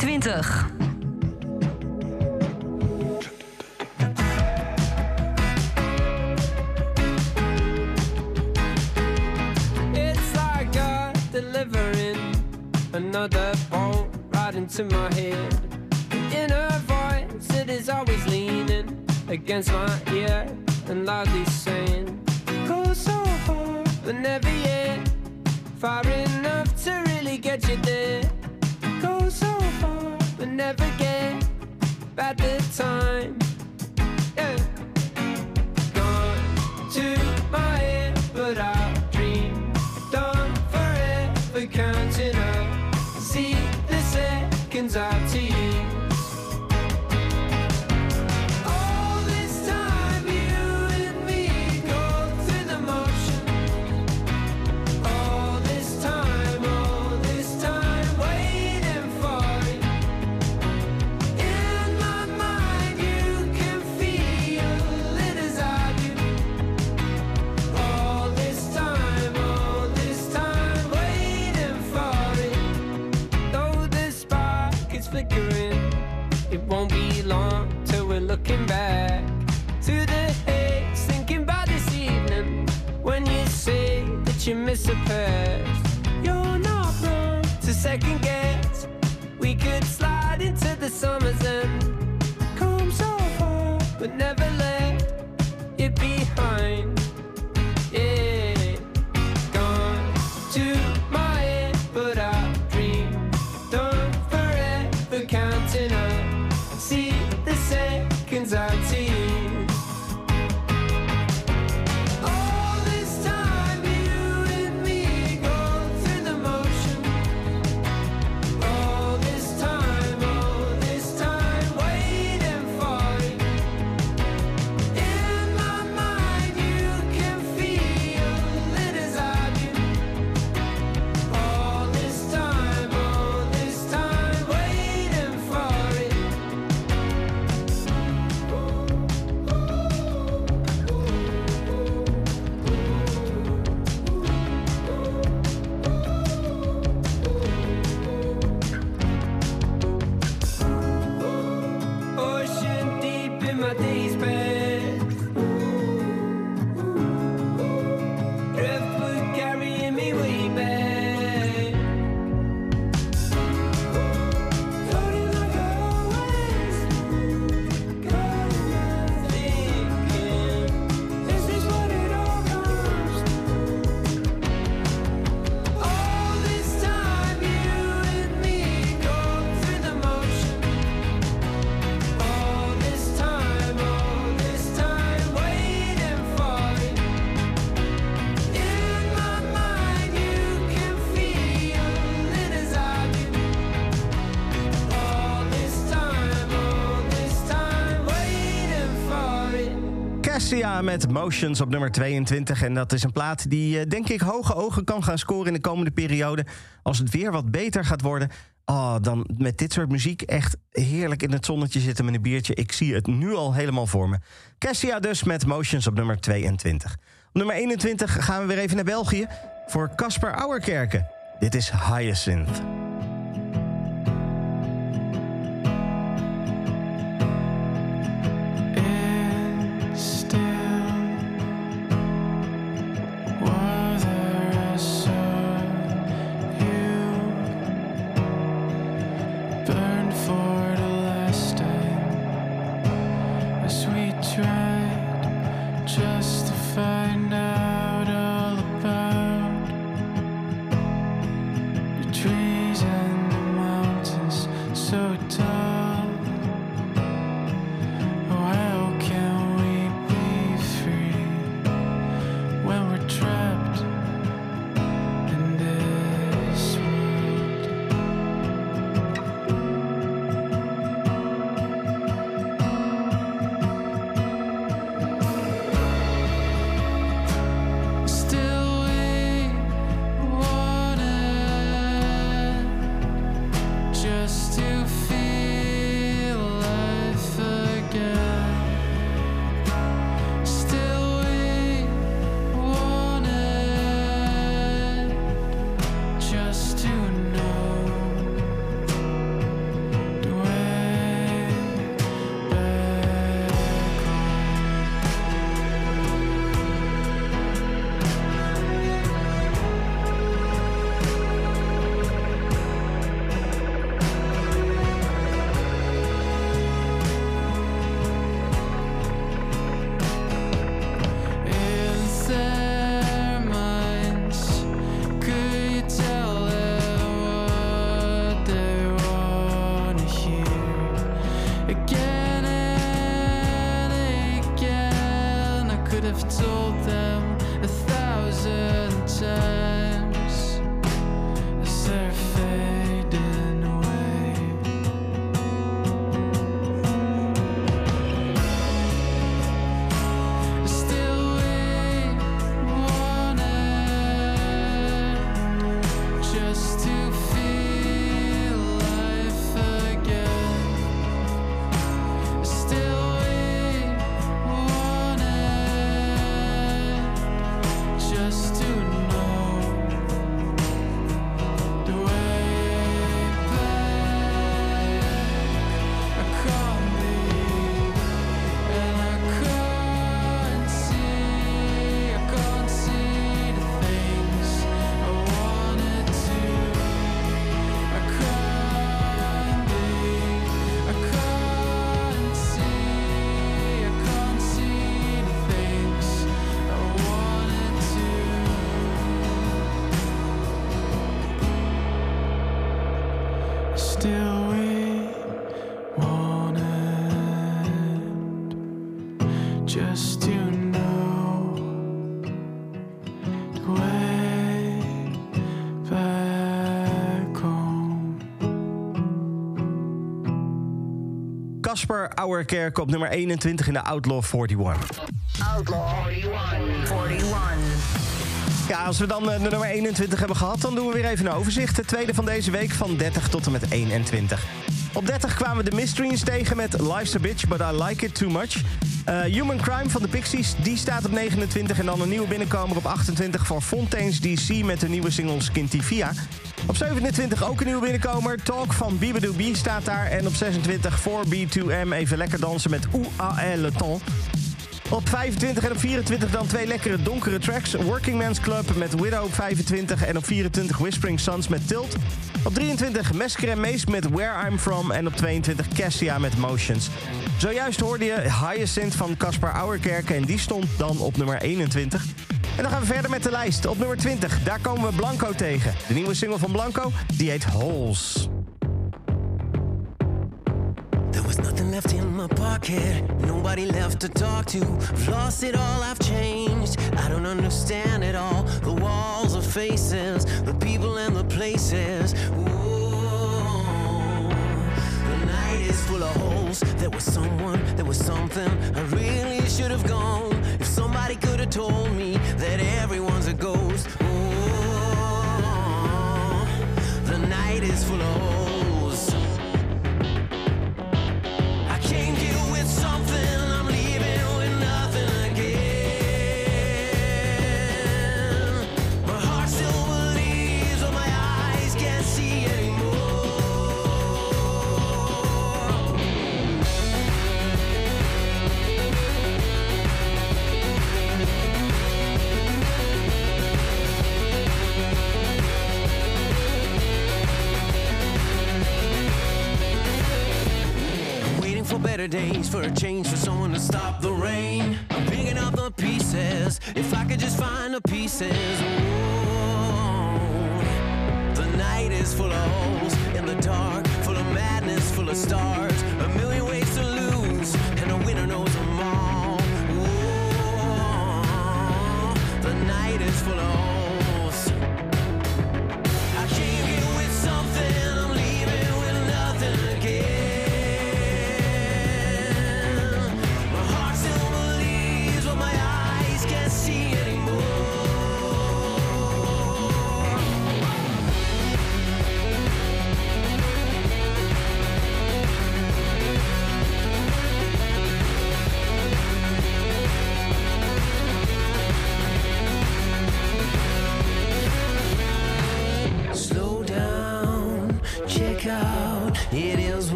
2020. Met Motions op nummer 22. En dat is een plaat die, eh, denk ik, hoge ogen kan gaan scoren in de komende periode. Als het weer wat beter gaat worden. Oh, dan met dit soort muziek echt heerlijk in het zonnetje zitten met een biertje. Ik zie het nu al helemaal voor me. Cassia dus met Motions op nummer 22. Op nummer 21 gaan we weer even naar België voor Casper Ouwerkerken. Dit is Hyacinth. Casper Auerkerk op nummer 21 in de Outlaw 41. Outlaw 41. 41. Ja, als we dan eh, de nummer 21 hebben gehad, dan doen we weer even een overzicht. De tweede van deze week van 30 tot en met 21. Op 30 kwamen we de Mysteries tegen met Life's a Bitch, but I Like It Too Much. Eh, Human Crime van de Pixies, die staat op 29. En dan een nieuwe binnenkomer op 28 voor Fontaines DC met de nieuwe single Skintivia. Op 27 ook een nieuwe binnenkomer. Talk van Bibadoo B staat daar. En op 26 voor B2M even lekker dansen met Où a le temps. Op 25 en op 24 dan twee lekkere donkere tracks. Working Man's Club met Widow op 25 en op 24 Whispering Suns met Tilt. Op 23 Mesker en met Where I'm From en op 22 Cassia met Motions. Zojuist hoorde je Hyacinth van Caspar Auerkerk en die stond dan op nummer 21. En dan gaan we verder met de lijst. Op nummer 20, daar komen we Blanco tegen. De nieuwe single van Blanco, die heet Holes. There was nothing left in my pocket, nobody left to talk to. I've lost it all, I've changed. I don't understand it all. The walls are faces, the people and the places. Ooh, the night is full of holes. There was someone, there was something. I really should have gone. If somebody could have told me that everyone's a ghost. The night is full of holes. Better days, for a change, for someone to stop the rain. I'm picking up the pieces, if I could just find the pieces. Ooh, the night is full of holes in the dark, full of madness, full of stars. A million ways to lose, and a winner knows them all. Ooh, the night is full of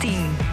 定。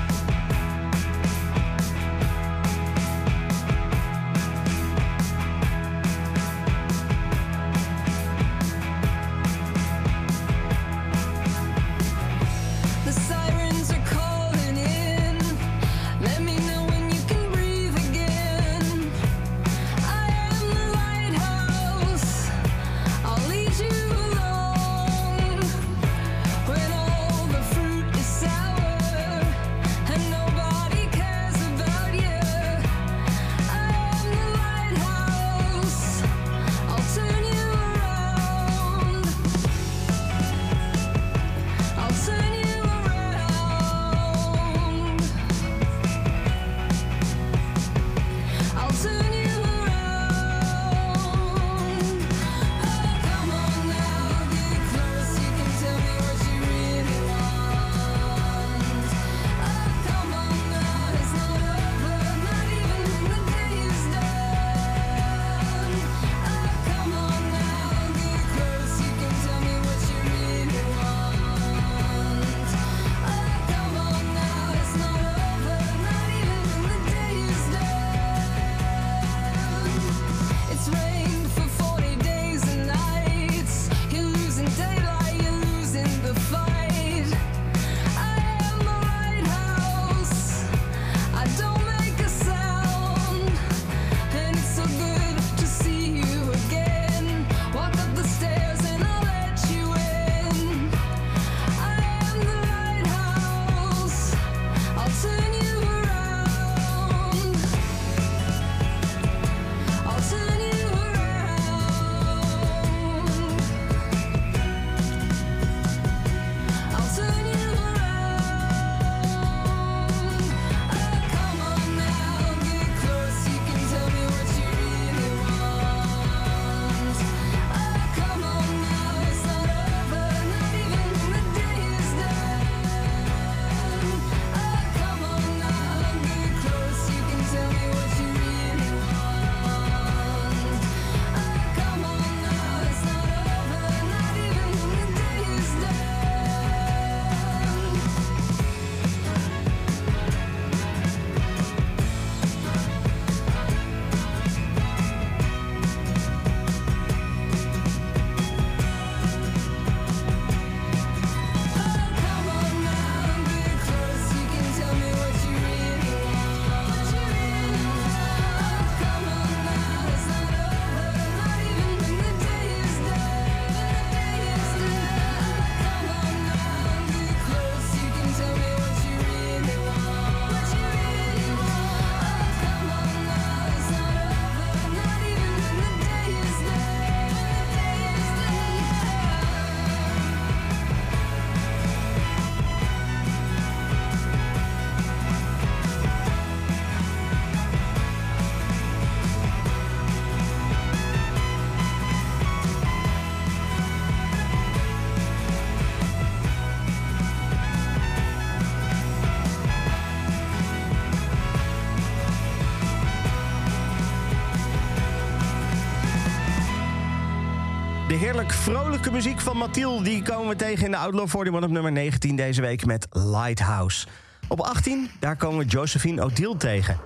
vrolijke muziek van Mathilde. Die komen we tegen in de Outlaw 41 op nummer 19 deze week met Lighthouse. Op 18, daar komen we Josephine O'Deal tegen.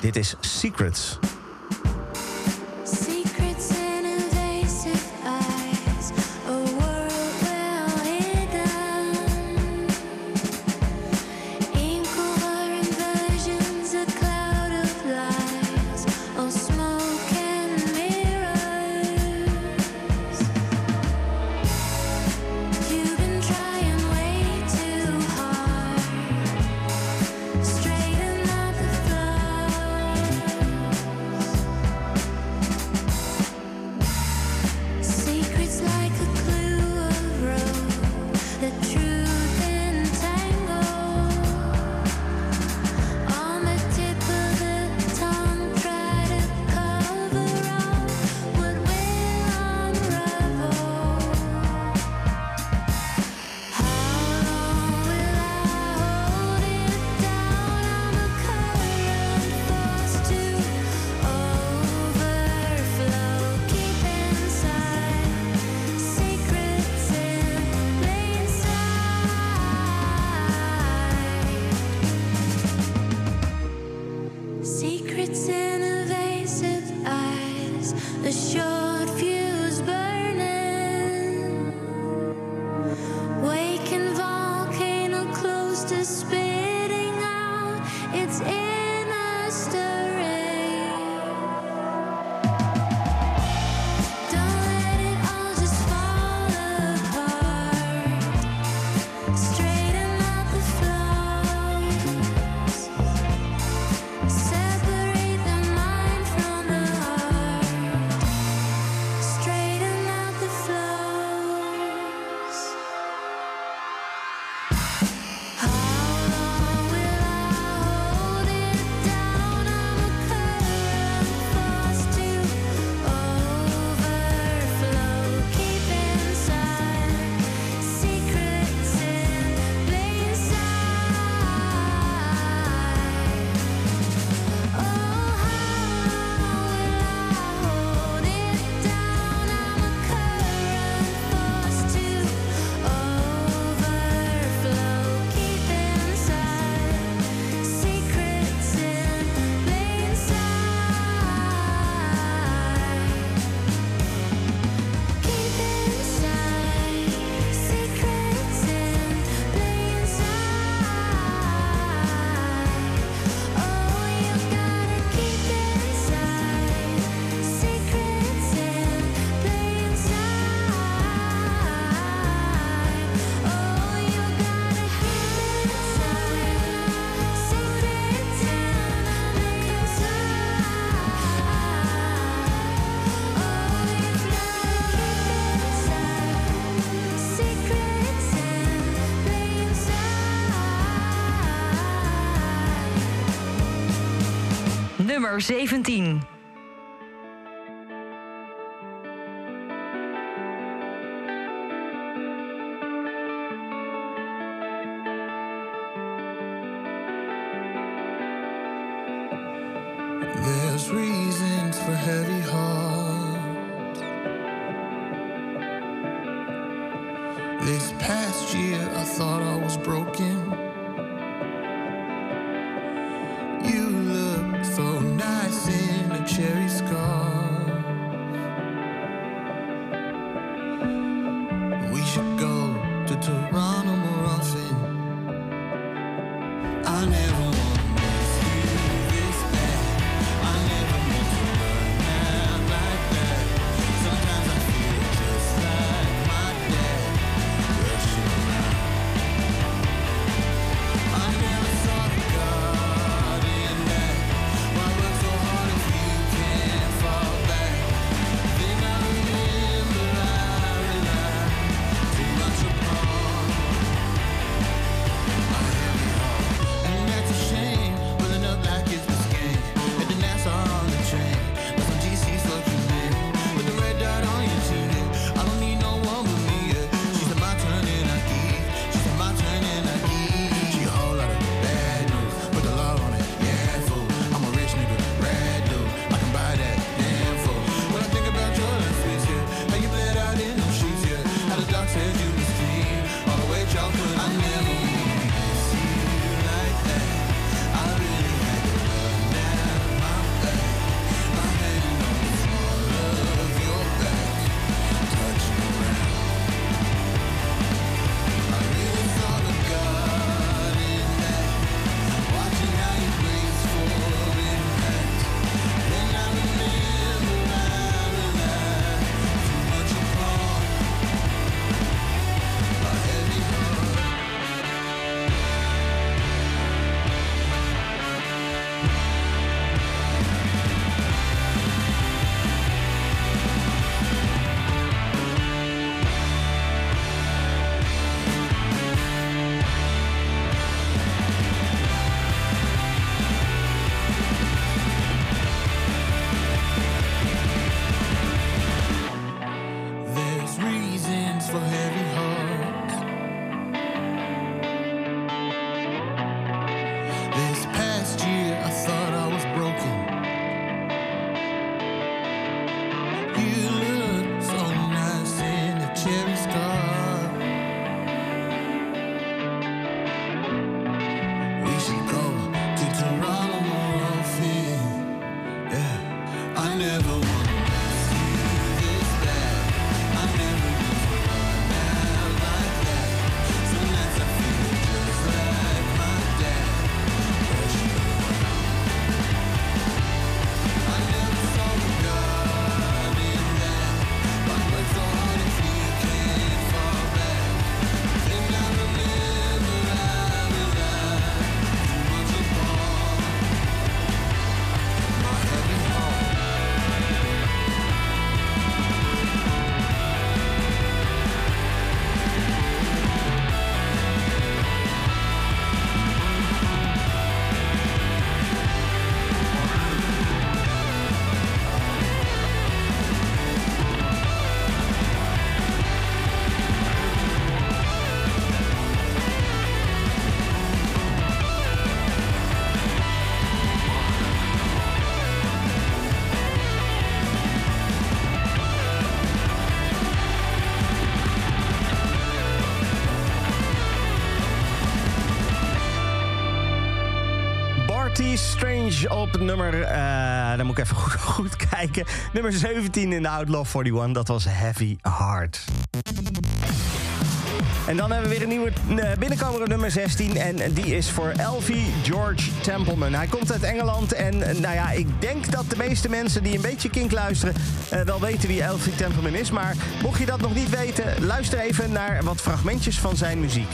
Dit is Secrets. nummer 17. Op nummer... Eh, uh, dan moet ik even goed, kijken. Nummer 17 in de Outlaw 41. Dat was Heavy Heart. En dan hebben we weer een nieuwe eh, binnenkomer nummer 16. En die is voor Elvie George Templeman. Hij komt uit Engeland. En eh, nou ja, ik denk dat de meeste mensen die een beetje kink luisteren... Wel weten wie Elvie Templeman is. Maar mocht je dat nog niet weten, luister even naar wat fragmentjes van zijn MUZIEK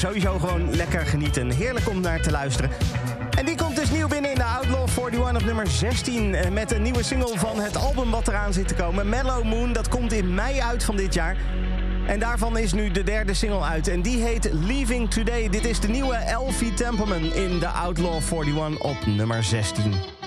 sowieso gewoon lekker genieten. Heerlijk om naar te luisteren. En die komt dus nieuw binnen in de Outlaw 41 op nummer 16. Eh, met een nieuwe single van het album wat eraan zit te komen. Mellow Moon, dat komt in mei uit van dit jaar. En daarvan is nu de derde single uit. En die heet Leaving Today. Dit is de nieuwe Elfie Templeman in de Outlaw 41 op nummer 16.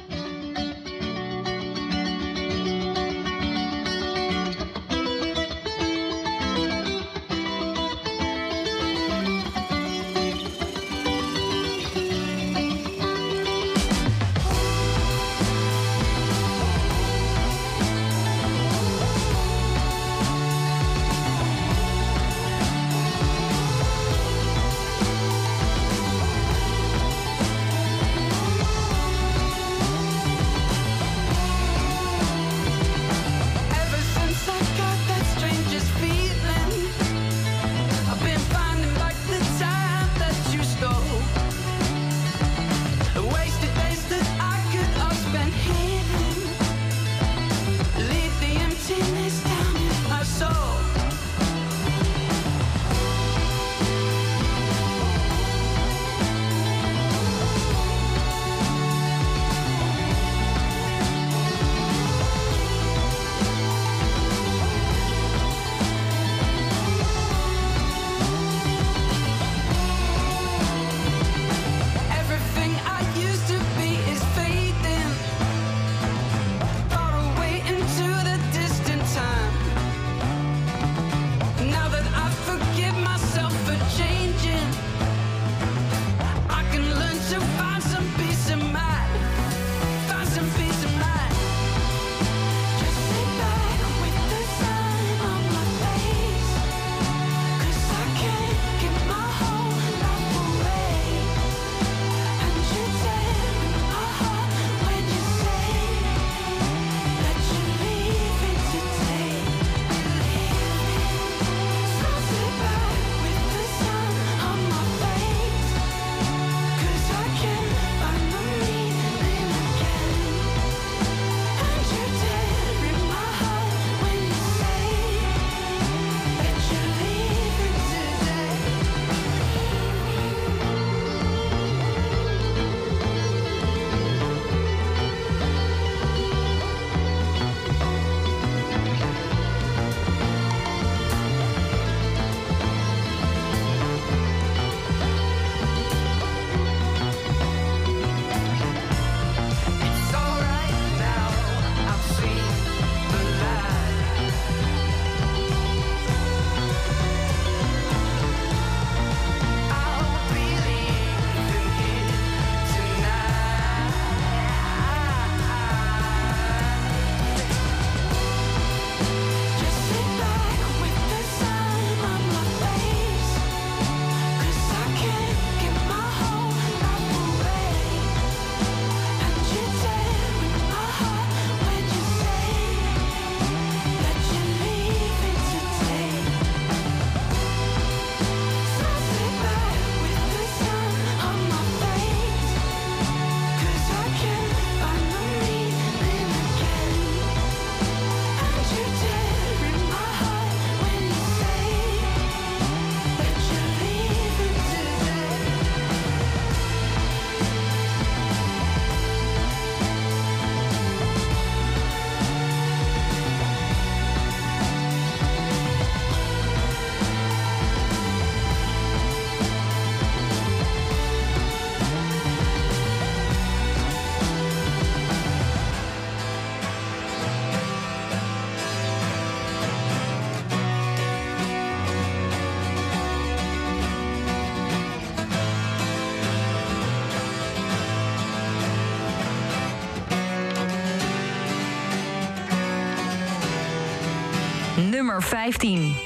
nummer 15.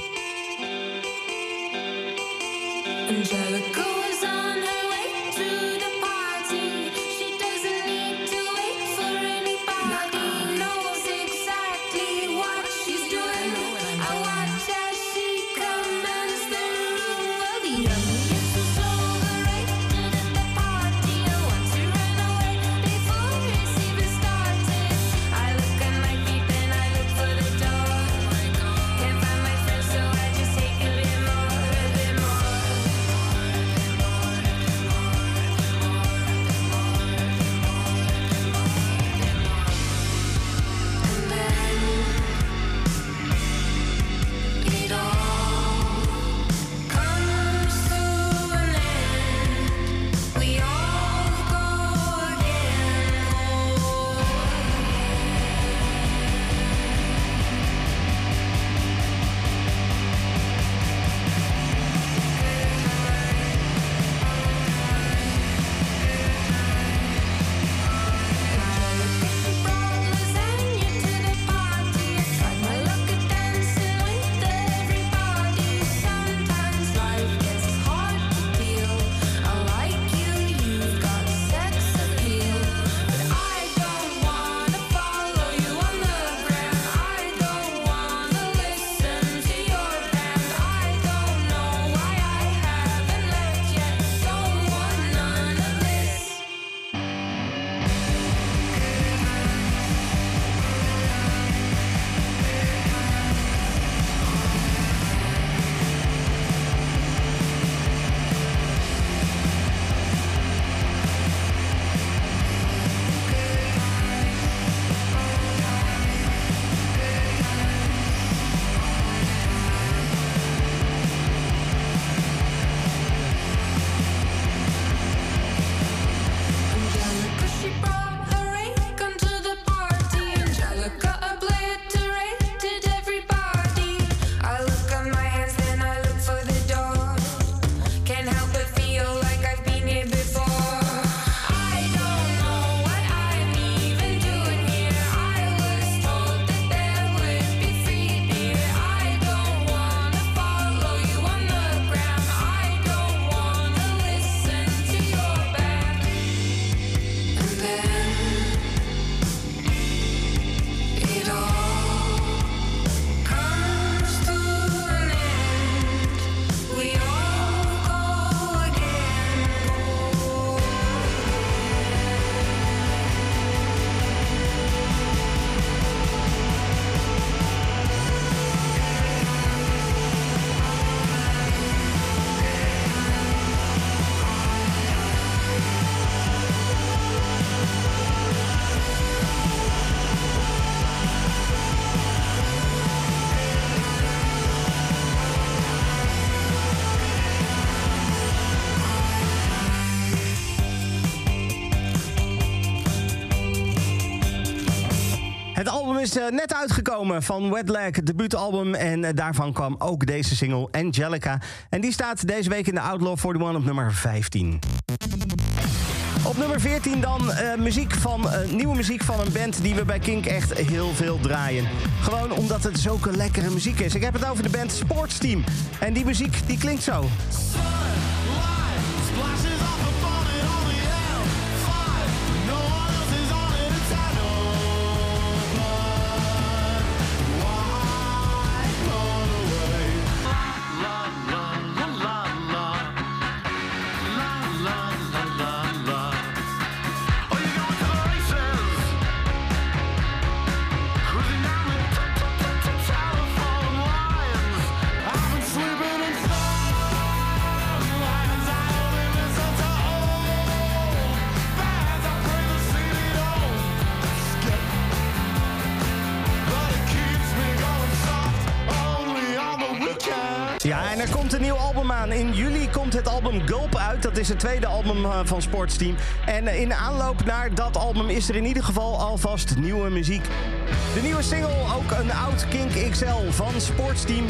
Is eh, net uitgekomen van het debuutalbum. En eh, daarvan kwam ook deze single, Angelica. En die staat deze week in de Outlaw 41 op nummer 15. Op nummer 14 dan eh, muziek van, nieuwe muziek van een band die we bij Kink echt heel veel draaien. Gewoon omdat het zulke lekkere muziek is. Ik heb het over de band Sportsteam. En die muziek die klinkt zo. Album. In juli komt het album Gulp uit. Dat is het tweede album eh, van Sportsteam. En eh, in aanloop naar dat album is er in ieder geval alvast nieuwe muziek. De nieuwe single, ook een oud Kink XL van Sportsteam,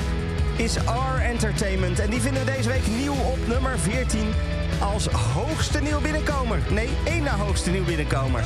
is R Entertainment. En die vinden we deze week nieuw op nummer 14 als hoogste nieuw binnenkomer. Nee, één na hoogste nieuw binnenkomer.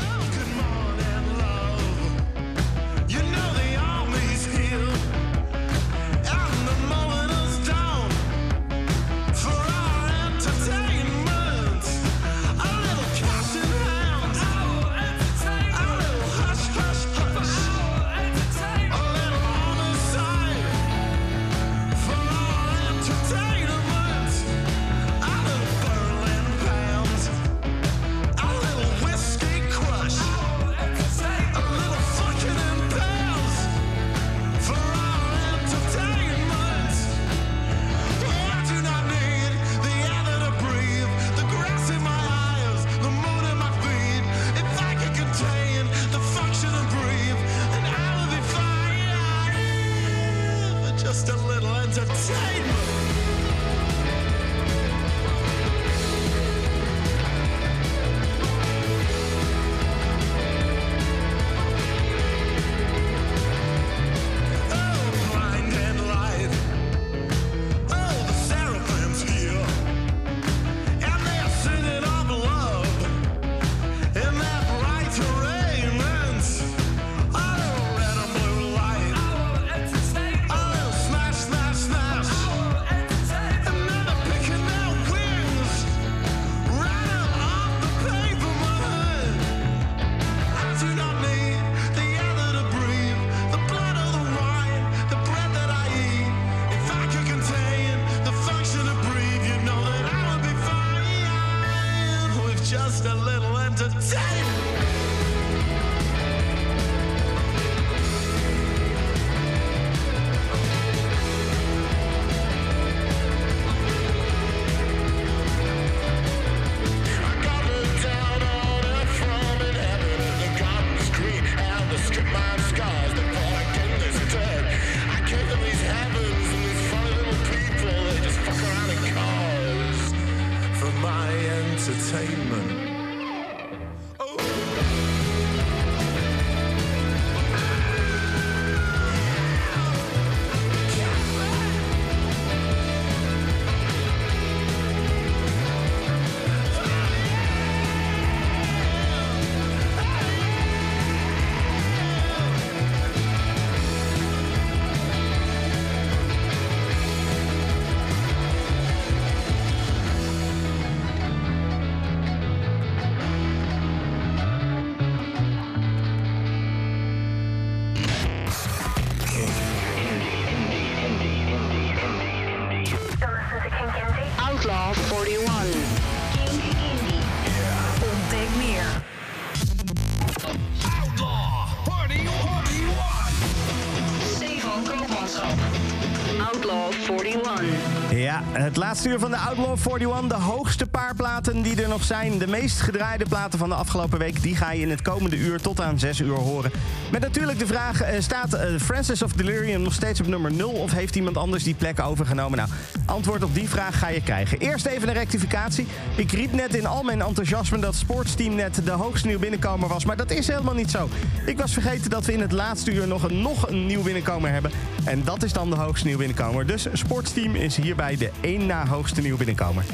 Het laatste uur van de Outlaw 41. De hoogste paar platen die er nog zijn. De meest gedraaide platen van de afgelopen week. Die ga je in het komende uur tot aan 6 uur horen. Met natuurlijk de vraag: eh, staat eh, Francis of Delirium nog steeds op nummer 0? Of heeft iemand anders die plek overgenomen? Nou, antwoord op die vraag ga je krijgen. Eerst even een rectificatie. Ik riep net in al mijn enthousiasme dat Sportsteam net de hoogste nieuw binnenkomer was. Maar dat is helemaal niet zo. Ik was vergeten dat we in het laatste uur nog een, nog een nieuw binnenkomer hebben. En dat is dan de hoogste nieuw binnenkomer. Dus Sportsteam is hierbij de één na hoogste nieuw binnenkomer.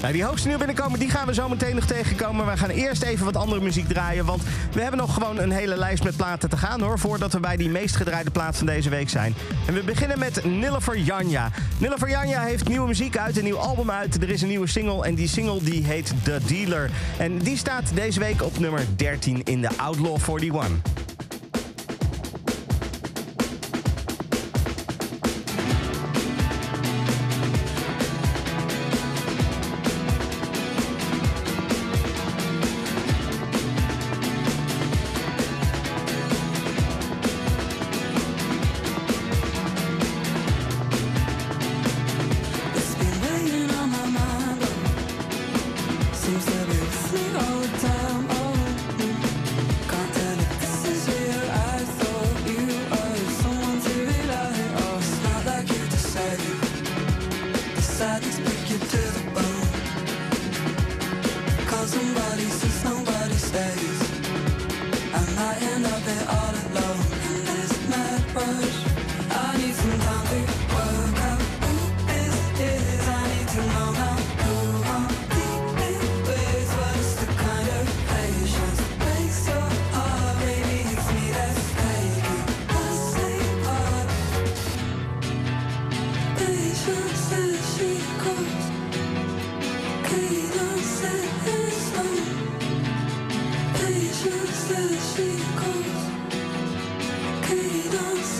Nou, die hoogste nieuw binnenkomer die gaan we zo meteen nog tegenkomen. We gaan eerst even wat andere muziek draaien. Want we hebben nog gewoon een hele lijst met platen te gaan hoor. Voordat we bij die meest gedraaide plaat van deze week zijn. En we beginnen met Nilüfer Janja. Nilüfer Janja heeft nieuwe muziek uit, een nieuw album uit. Er is een nieuwe single en die single die heet The Dealer. En die staat deze week op nummer 13 in de Outlaw 41.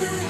inside.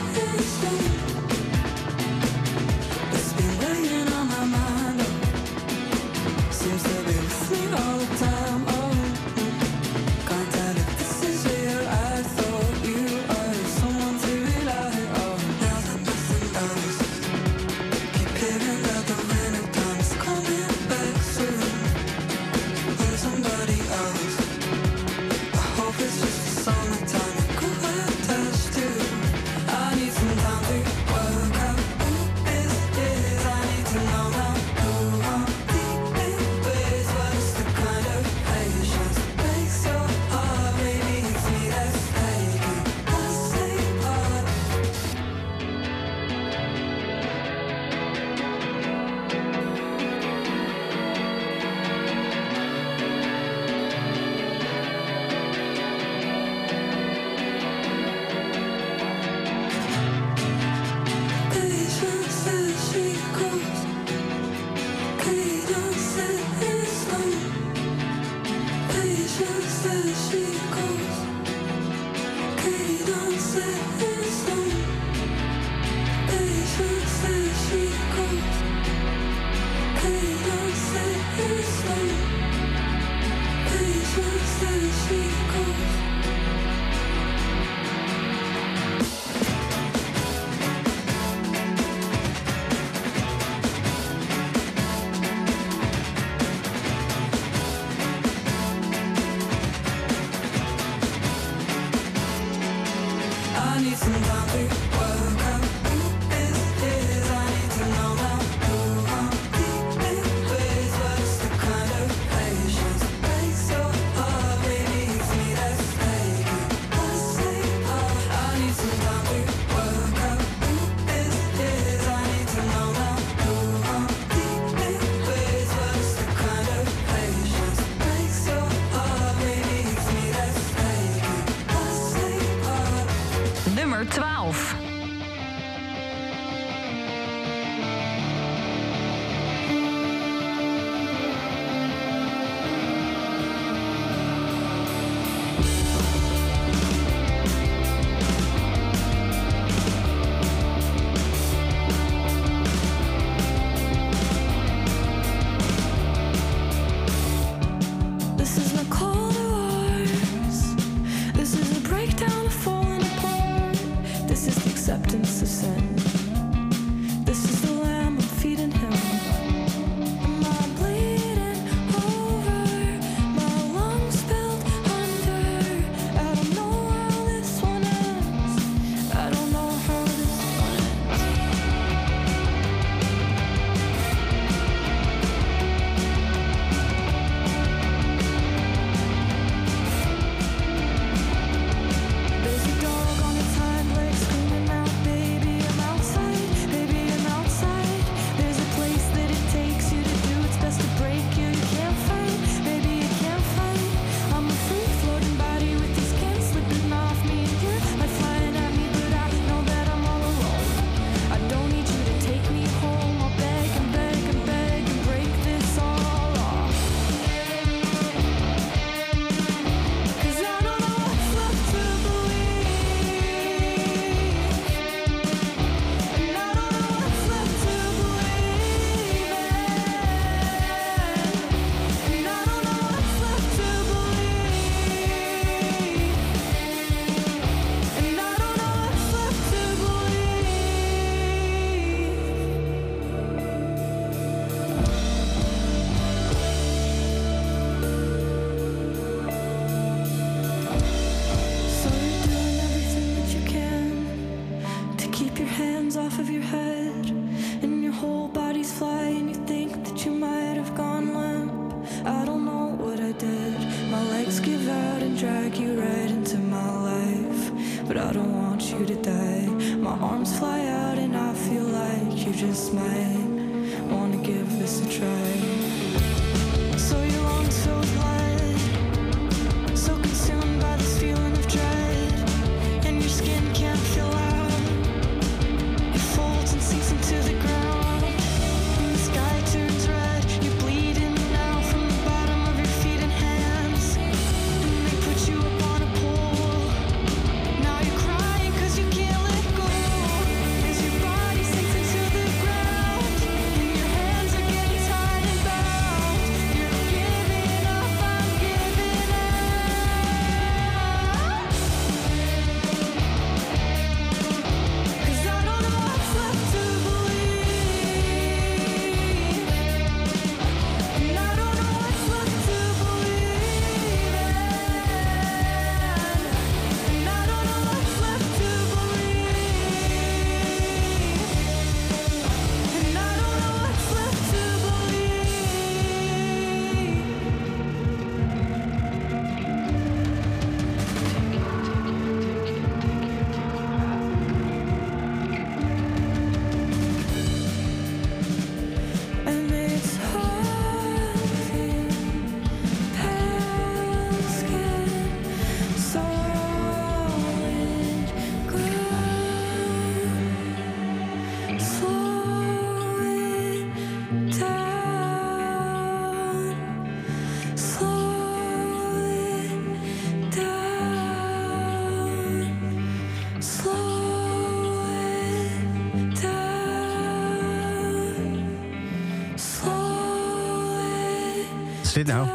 Nou?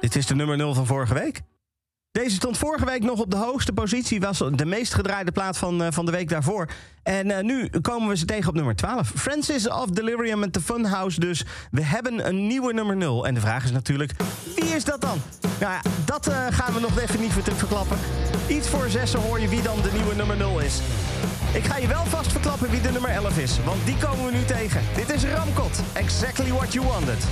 Dit is de nummer 0 van vorige week. Deze stond vorige week nog op de hoogste positie. Was de meest gedraaide plaat van, eh, van de week daarvoor. En eh, nu komen we ze tegen op nummer 12. Francis of Delirium met The Funhouse dus. We hebben een nieuwe nummer 0. En de vraag is natuurlijk, wie is dat dan? Nou ja, dat eh, gaan we nog even niet ver- verklappen. Iets voor zessen hoor je wie dan de nieuwe nummer 0 is. Ik ga je wel vast verklappen wie de nummer 11 is. Want die komen we nu tegen. Dit is Ramkot. Exactly what you wanted.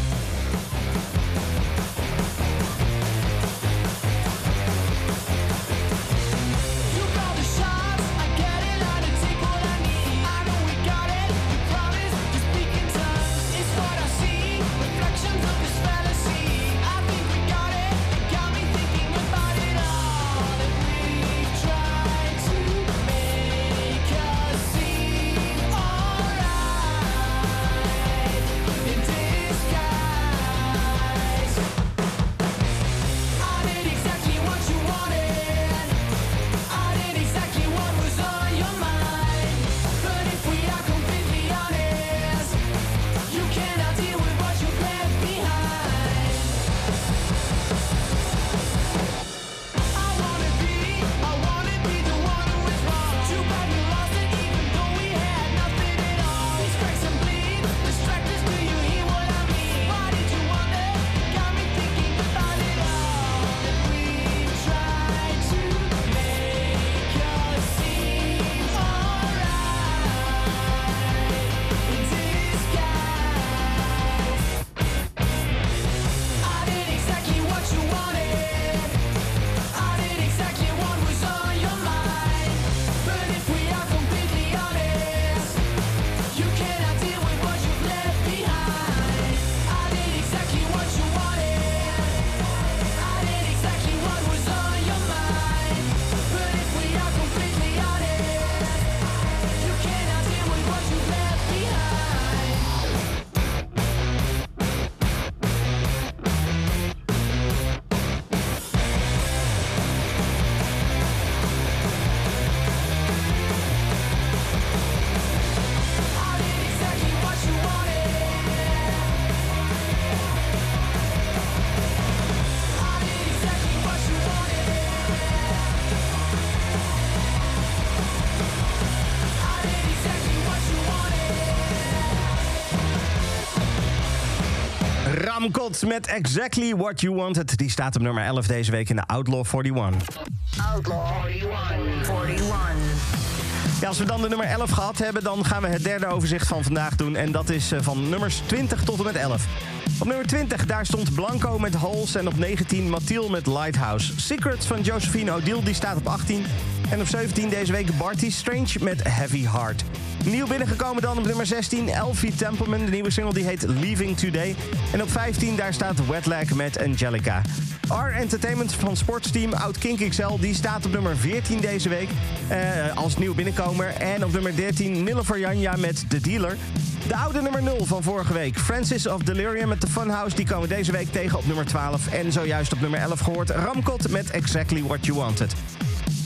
Ramkot met Exactly What You Wanted. Die staat op nummer 11 deze week in de Outlaw 41. Outlaw 41. 41. Ja, als we dan de nummer 11 gehad hebben, dan gaan we het derde overzicht van vandaag doen. En dat is eh, van nummers 20 tot en met 11. Op nummer 20, daar stond Blanco met Holes. En op 19 Mathiel met Lighthouse. Secrets van Josephine O'Deal, die staat op 18. En op 17 deze week Barty Strange met Heavy Heart. Nieuw binnengekomen dan op nummer 16, Elfie Templeman. De nieuwe single die heet Leaving Today. En op 15 daar staat Wetlag met Angelica. R Entertainment van sportsteam Oud Kink XL... die staat op nummer 14 deze week eh, als nieuw binnenkomer. En op nummer 13 Mille voor Janja met The Dealer. De oude nummer 0 van vorige week, Francis of Delirium met The Funhouse... die komen deze week tegen op nummer 12. En zojuist op nummer 11 gehoord Ramkot met Exactly What You Wanted.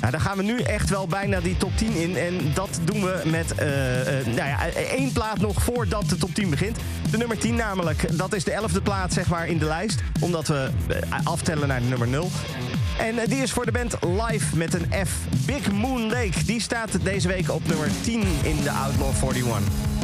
Nou, dan gaan we nu echt wel bijna die top 10 in. En dat doen we met eh, eh, nou ja, één plaat nog voordat de top 10 begint. De nummer 10 namelijk. Dat is de 11e plaat zeg maar, in de lijst. Omdat we eh, aftellen naar de nummer 0. En die is voor de band Live met een F. Big Moon Lake. Die staat deze week op nummer 10 in de Outlaw 41.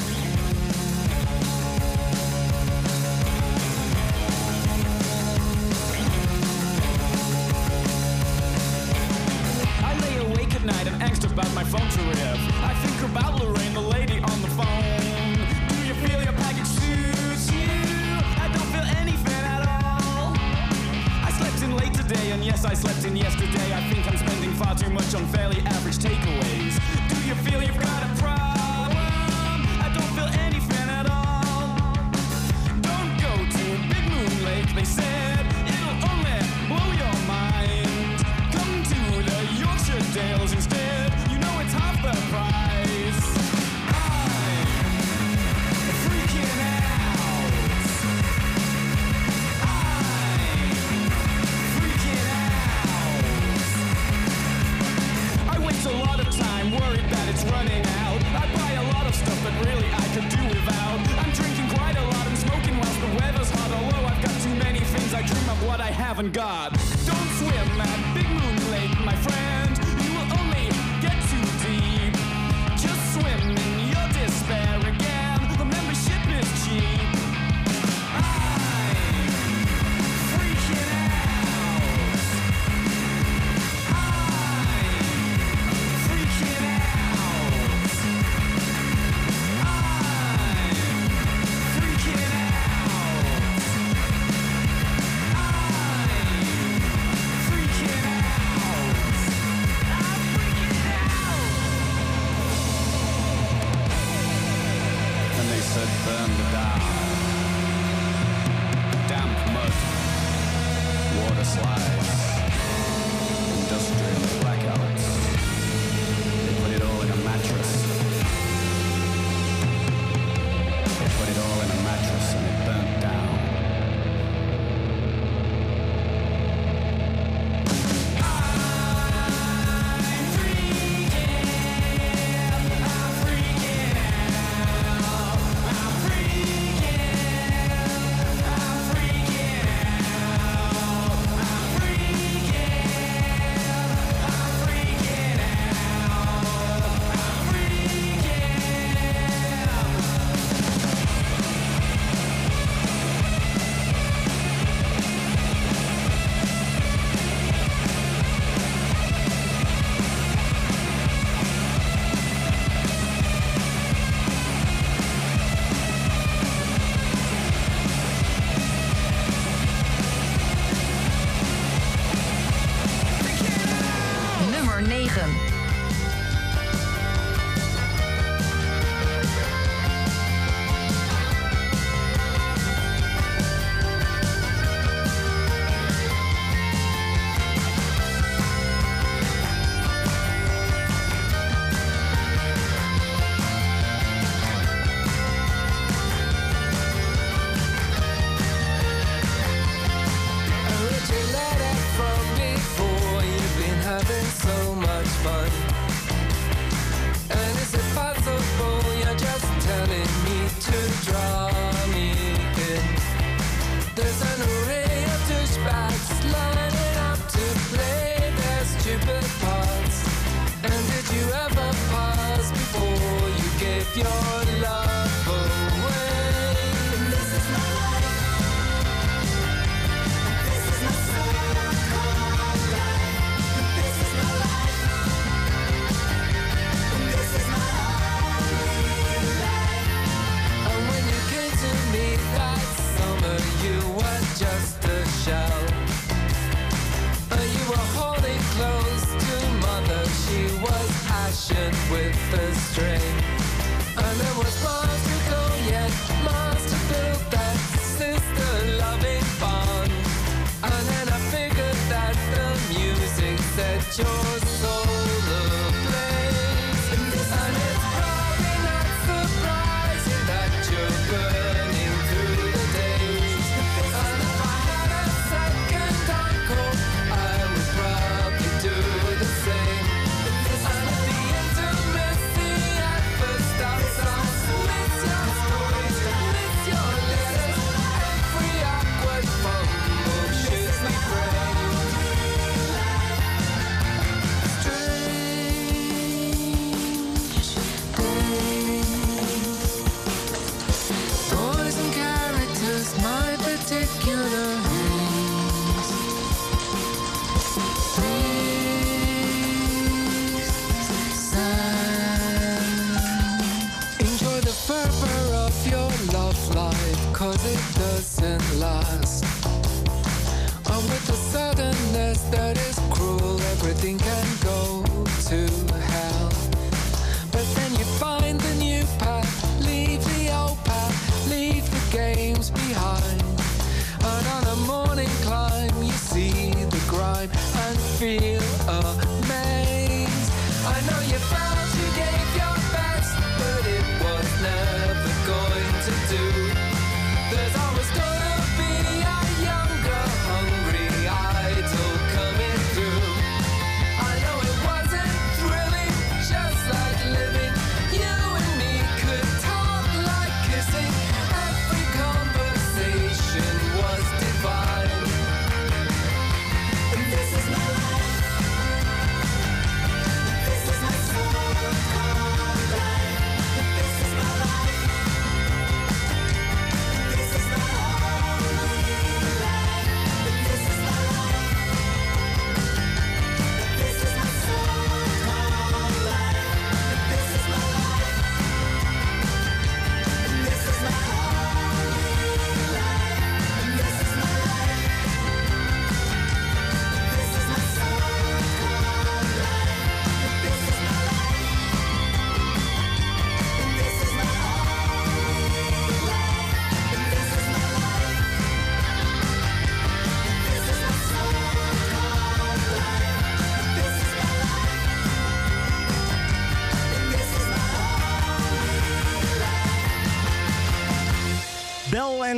free.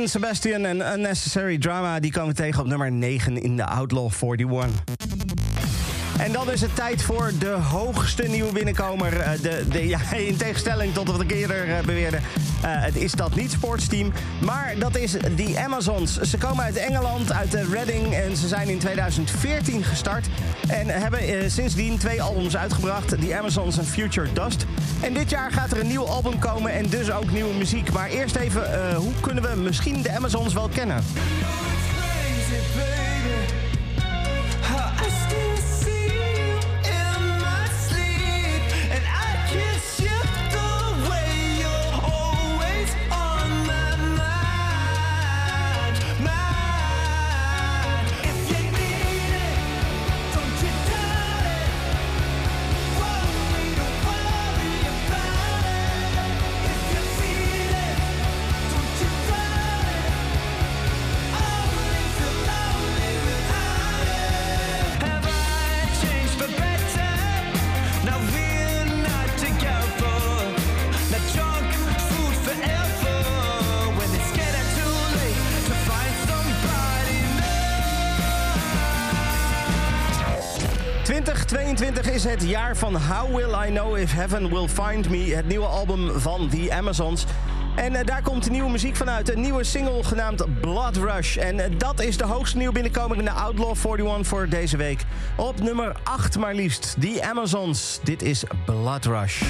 Sebastian en Unnecessary Drama... die komen tegen op nummer 9 in de Outlaw 41. En dan is het tijd voor de hoogste nieuwe binnenkomer. Eh, de, de, ja, in tegenstelling tot wat ik eerder eh, beweerde, eh, het is dat niet sportsteam. Maar dat is die Amazons. Ze komen uit Engeland, uit Reading. En ze zijn in 2014 gestart. En hebben sindsdien twee albums uitgebracht. Die Amazons en Future Dust. En dit jaar gaat er een nieuw album komen en dus ook nieuwe muziek. Maar eerst even, hoe kunnen we misschien de Amazons wel kennen? het jaar van How Will I Know If Heaven Will Find Me, het nieuwe album van The Amazons. En eh, daar komt nieuwe muziek vanuit. Een nieuwe single genaamd Blood Rush. En eh, dat is de hoogste nieuw binnenkoming in de Outlaw 41 voor deze week. Op nummer 8 maar liefst. The Amazons. Dit is Blood Rush.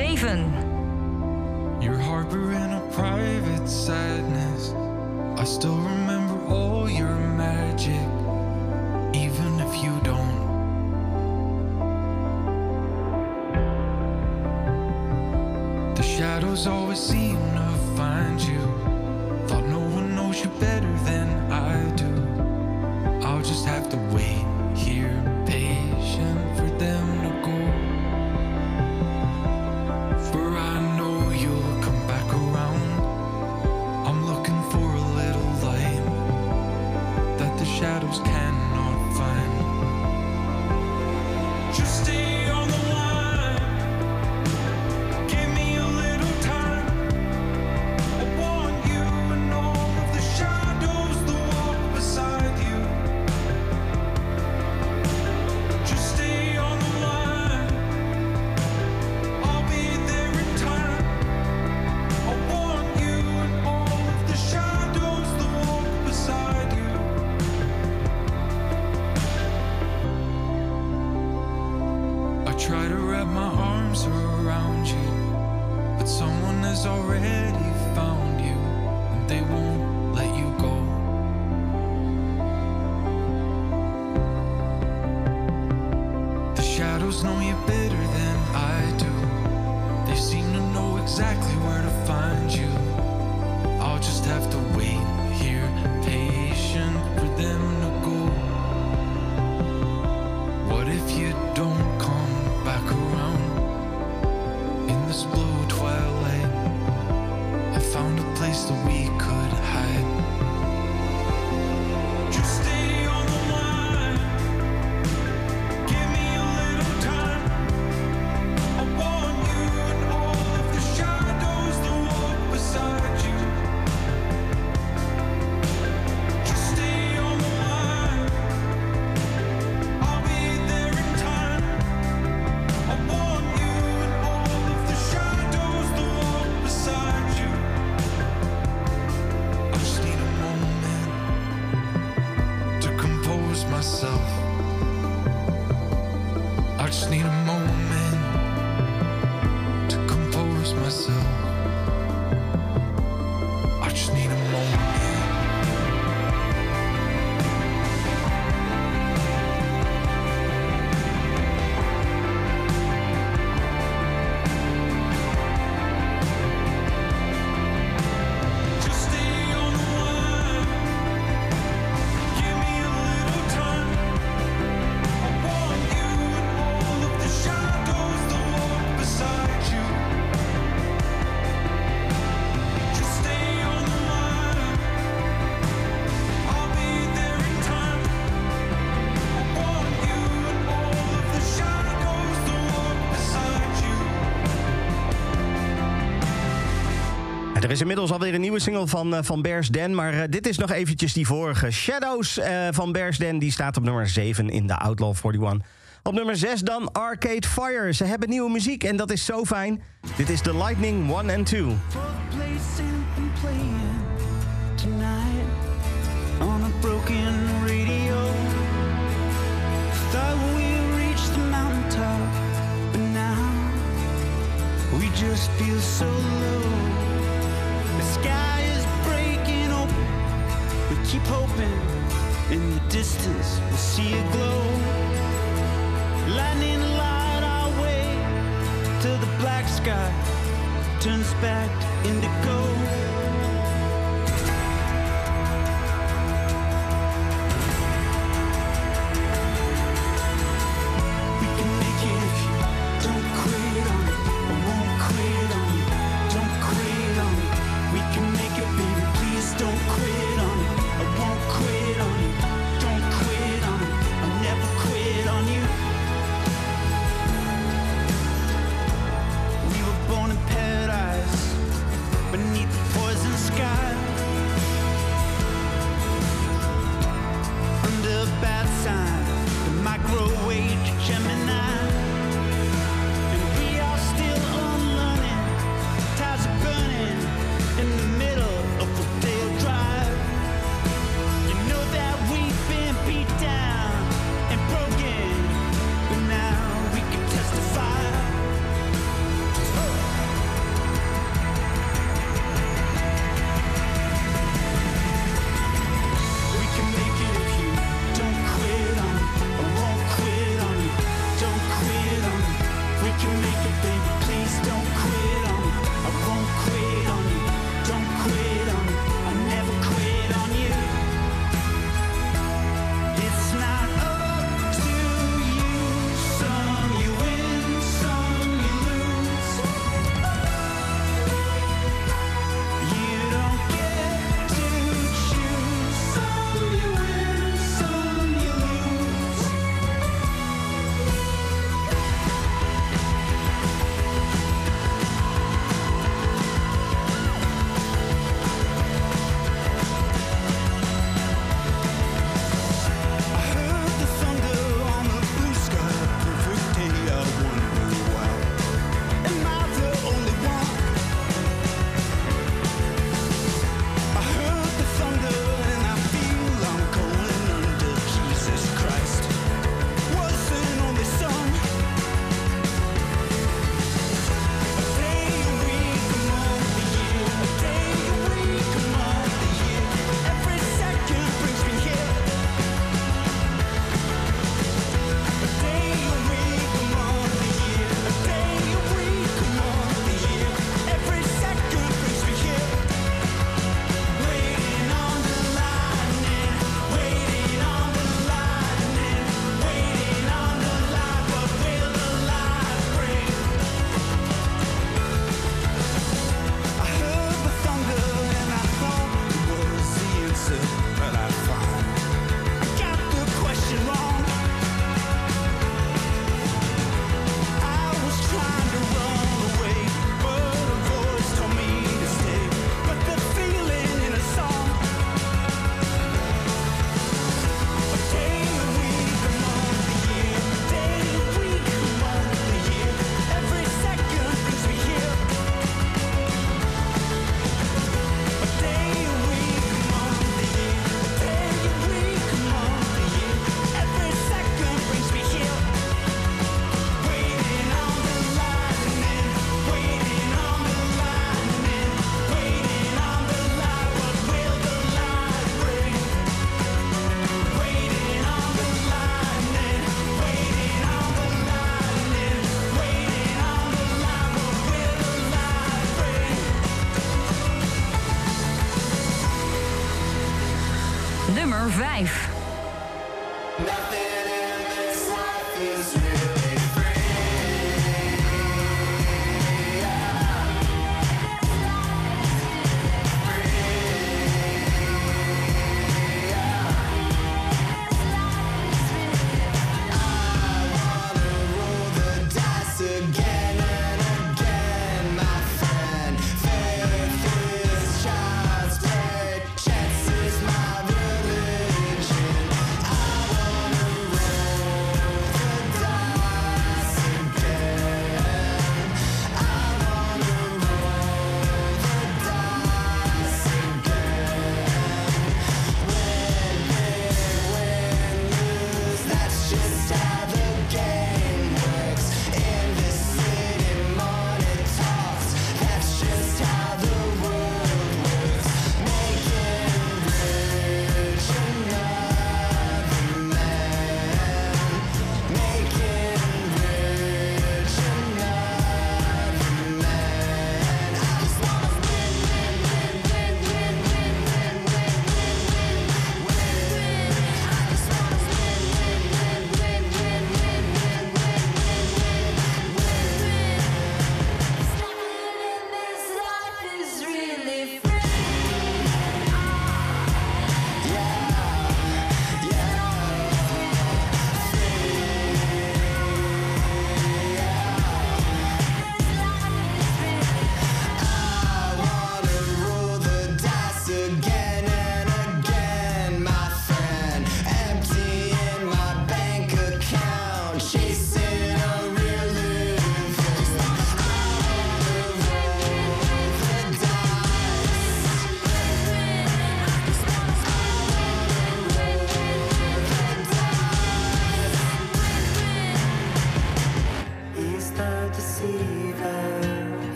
7. Er is inmiddels alweer een nieuwe single van, eh, van Bears Den. Maar eh, dit is nog eventjes die vorige. Shadows eh, van Bears Den. Die staat op nummer 7 in de Outlaw 41. Op nummer 6 dan Arcade Fire. Ze hebben nieuwe muziek en dat is zo fijn. Dit is The Lightning 1 en 2. sky turns back into gold.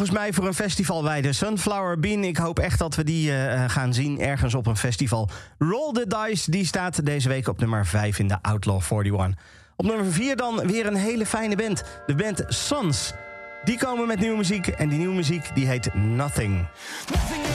volgens mij voor een festival bij de Sunflower Bean. Ik hoop echt dat we die eh, eh, gaan zien ergens op een festival. Roll the Dice, die staat deze week op nummer 5 in de Outlaw 41. Op nummer 4 dan weer een hele fijne band. De band Sons. Die komen met nieuwe muziek en die nieuwe muziek die heet Nothing. Nothing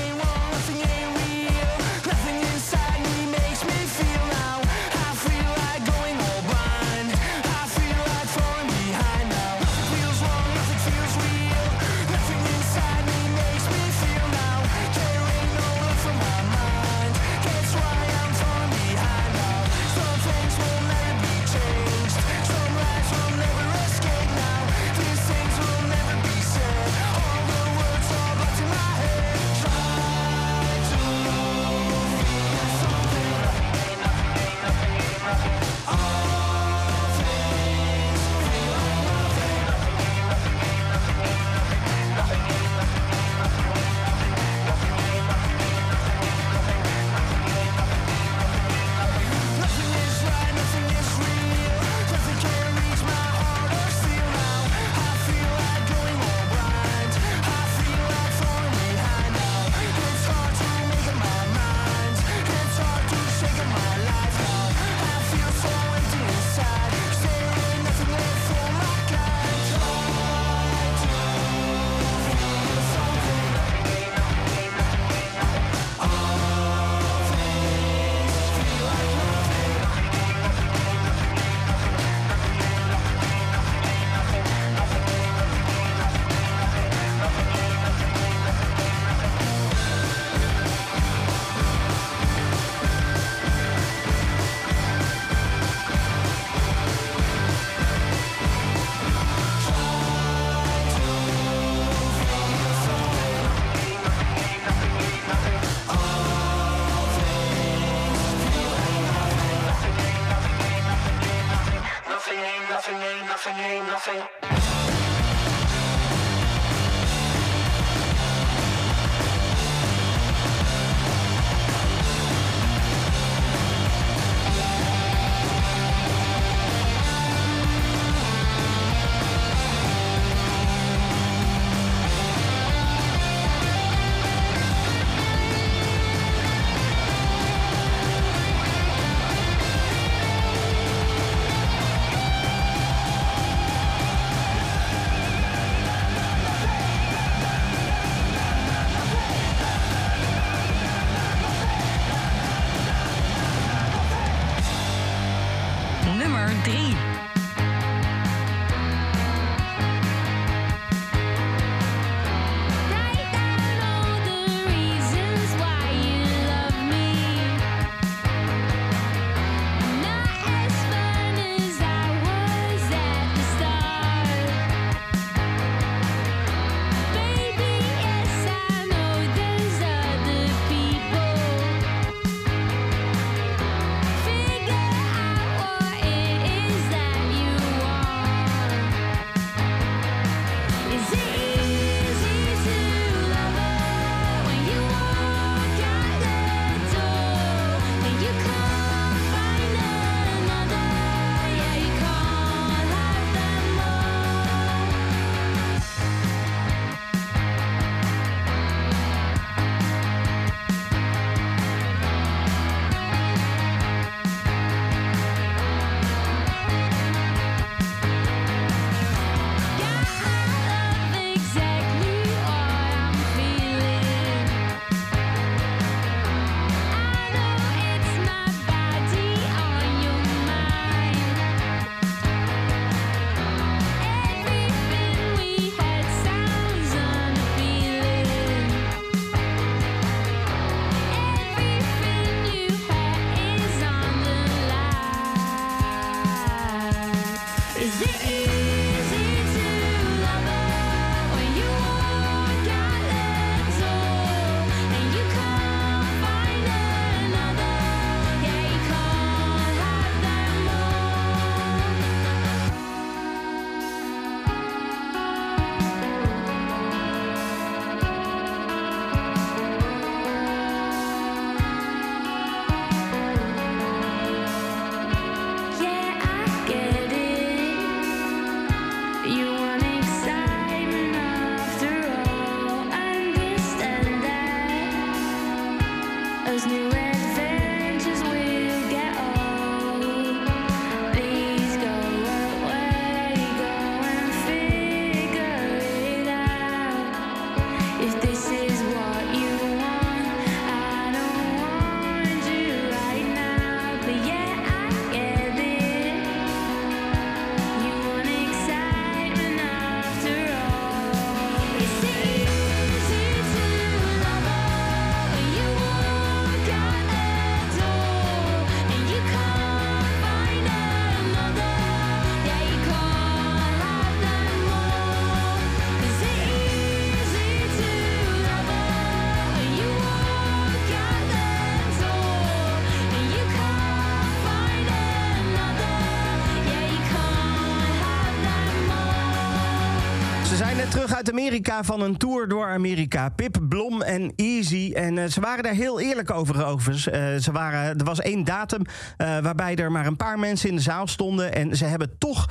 Amerika van een tour door Amerika. Pip Blom en En eh, ze waren daar heel eerlijk over. overigens. Eh, ze waren, er was één datum eh, waarbij er maar een paar mensen in de zaal stonden. En ze hebben toch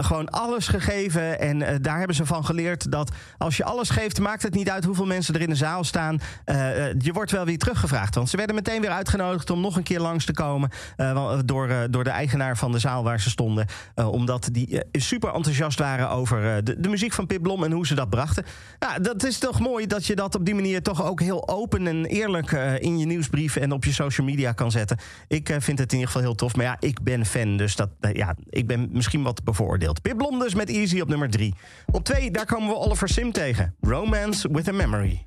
gewoon alles gegeven. En daar hebben ze van geleerd dat als je alles geeft, maakt het niet uit hoeveel mensen er in de zaal staan. Je wordt wel weer teruggevraagd. Want ze werden meteen weer uitgenodigd om nog een keer langs te komen. door, door de eigenaar van de zaal waar ze stonden. Omdat die super enthousiast waren over de, de muziek van Pip Blom en hoe ze dat brachten. Nou, dat is toch mooi dat je dat op die manier toch ook heel open en eerlijk eh, in je nieuwsbrief en op je social media kan zetten. Ik eh, vind het in ieder geval heel tof. Maar ja, ik ben fan, dus dat, eh, ja, ik ben misschien wat bevooroordeeld. Pip Blom dus met Easy op nummer 3. Op 2, daar komen we Oliver Sim tegen. Romance with a Memory.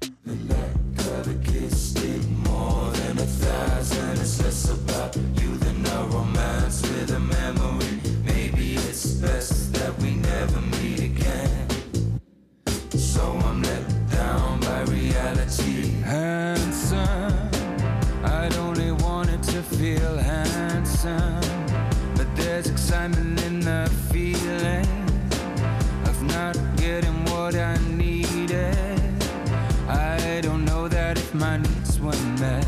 Handsome, I'd only wanted to feel handsome. But there's excitement in the feeling of not getting what I needed. I don't know that if my needs were met,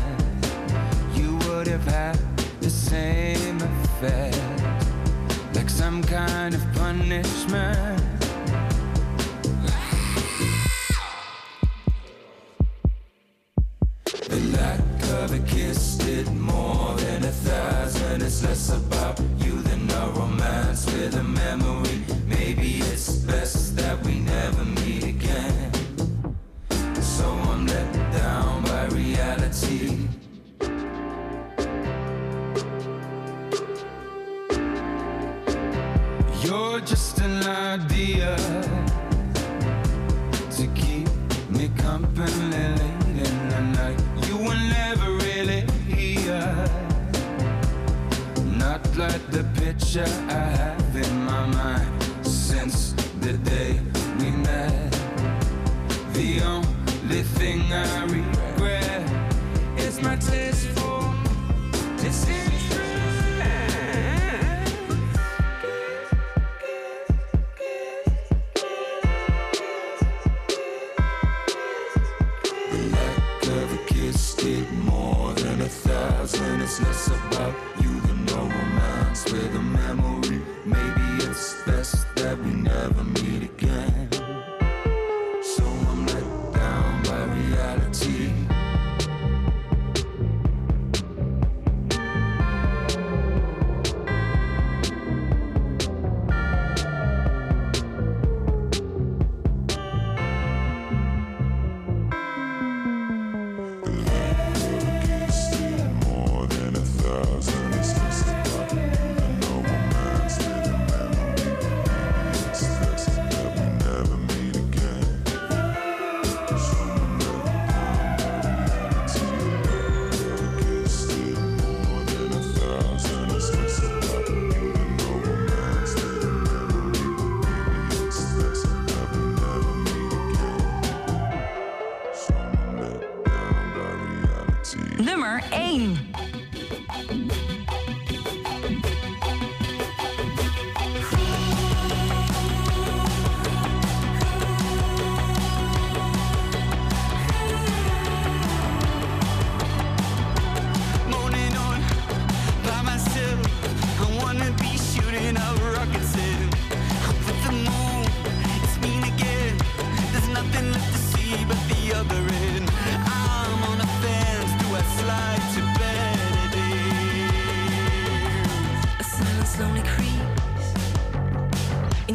you would have had the same effect. Like some kind of punishment. A thousand. It's less about you than a romance with a memory. Maybe it's best that we never meet again. So I'm let down by reality. You're just an idea to keep me company the picture I have in my mind since the day we met. The only thing I regret is my taste for disinterest. The lack of a with a memory. Maybe it's best that we never Nummer 1.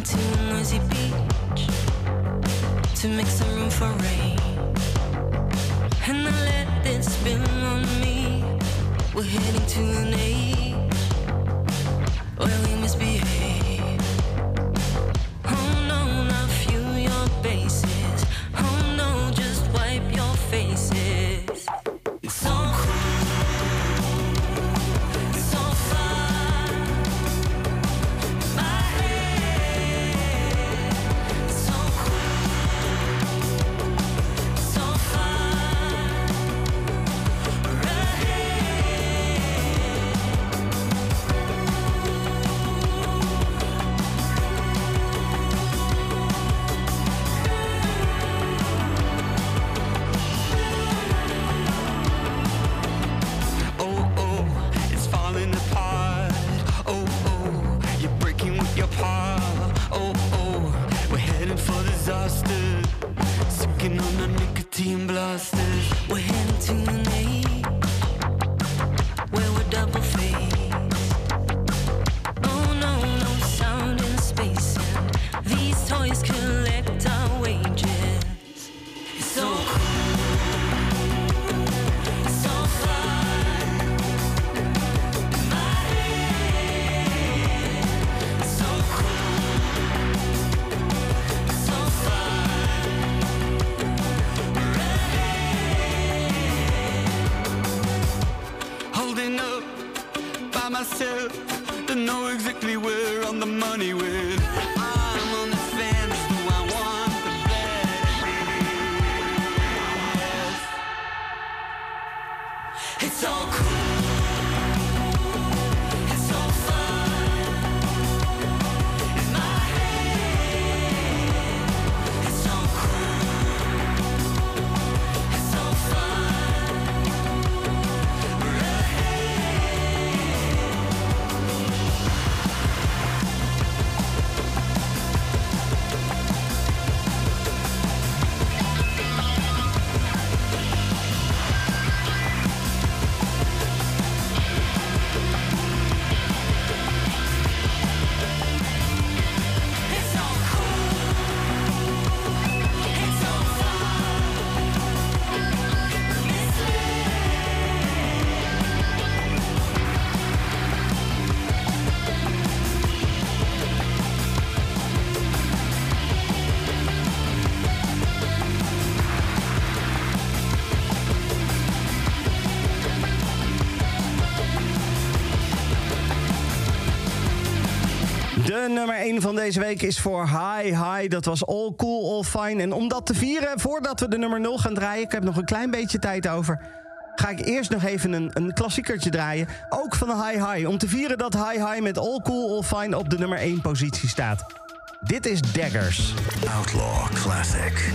Into a noisy beach to make some room for rain. And I let it spin on me. We're heading to an age De nummer 1 van deze week is voor High High. Dat was All Cool, All Fine. En om dat te vieren, voordat we de nummer 0 gaan draaien... ik heb nog een klein beetje tijd over... ga ik eerst nog even een, een klassiekertje draaien. Ook van High High. Om te vieren dat High High met All Cool, All Fine... op de nummer 1 positie staat. Dit is Daggers. Outlaw Classic.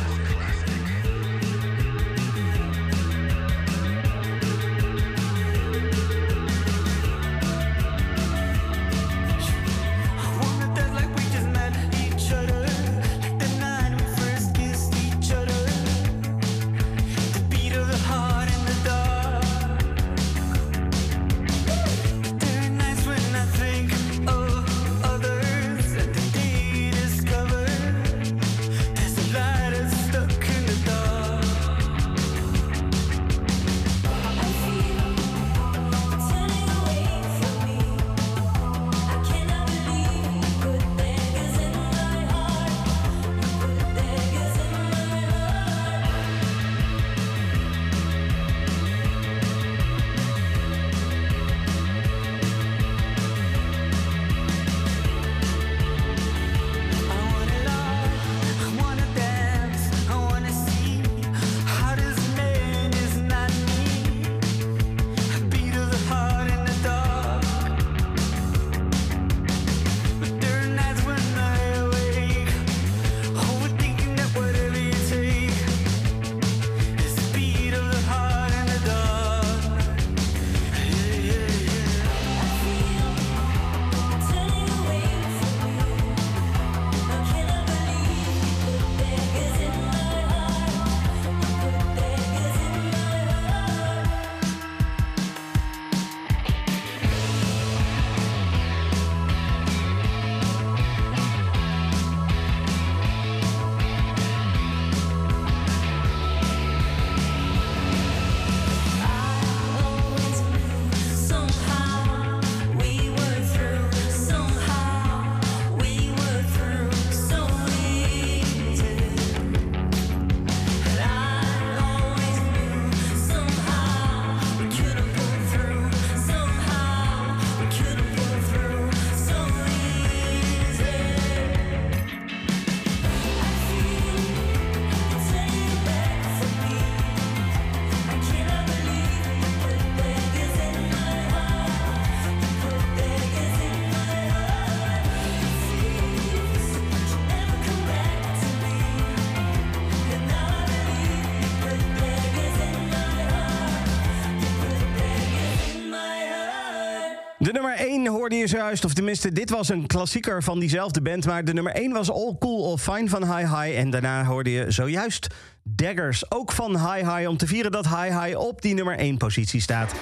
Hoorde je zojuist, of tenminste, dit was een klassieker van diezelfde band. Maar de nummer 1 was All Cool, All Fine van High High. En daarna hoorde je zojuist Daggers, ook van High High. Om te vieren dat High High op die nummer 1 positie staat.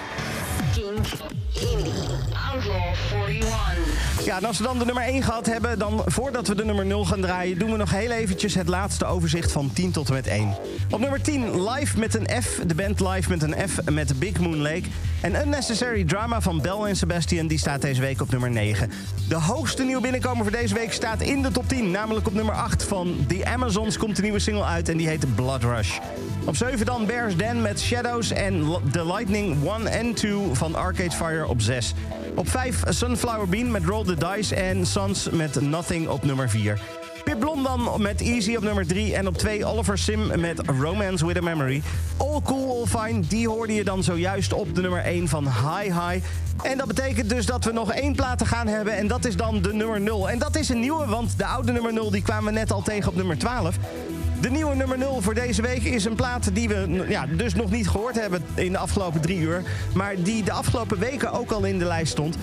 Kink Indie. Outlaw 41. Ja, en als we dan de nummer 1 gehad hebben, dan voordat we de nummer 0 gaan draaien, doen we nog heel eventjes het laatste overzicht van 10 tot en met 1. Op nummer 10, Live met een F. De band Live met een F met Big Moon Lake. En Unnecessary Drama van Bell en Sebastian, die staat deze week op nummer 9. De hoogste nieuwe binnenkomer voor deze week staat in de top 10, namelijk op nummer 8 van The Amazons komt een nieuwe single uit en die heet Blood Rush. Op 7 dan Bears Den met Shadows en The Lightning 1 en 2 van Arcade Fire op 6. Op 5 Sunflower Bean met Roll the Dice en Sons met Nothing op nummer 4. Pip Blom dan met Easy op nummer 3. En op 2 Oliver Sim met Romance with a Memory. All Cool, All Fine, die hoorde je dan zojuist op de nummer 1 van High High. En dat betekent dus dat we nog één plaat te gaan hebben. En dat is dan de nummer 0. En dat is een nieuwe, want de oude nummer 0 die kwamen we net al tegen op nummer 12. De nieuwe nummer 0 voor deze week is een plaat die we ja, dus nog niet gehoord hebben in de afgelopen drie uur. Maar die de afgelopen weken ook al in de lijst stond.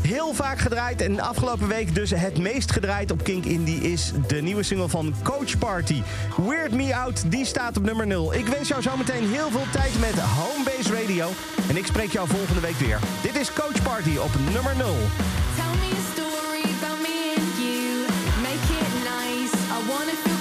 Heel vaak gedraaid en de afgelopen week dus het meest gedraaid op Kink Indie is de nieuwe single van Coach Party. Weird Me Out, die staat op nummer 0. Ik wens jou zometeen heel veel tijd met Homebase Radio. En ik spreek jou volgende week weer. Dit is Coach Party op nummer 0. Tell me a story about me and you. Make it nice. I wanna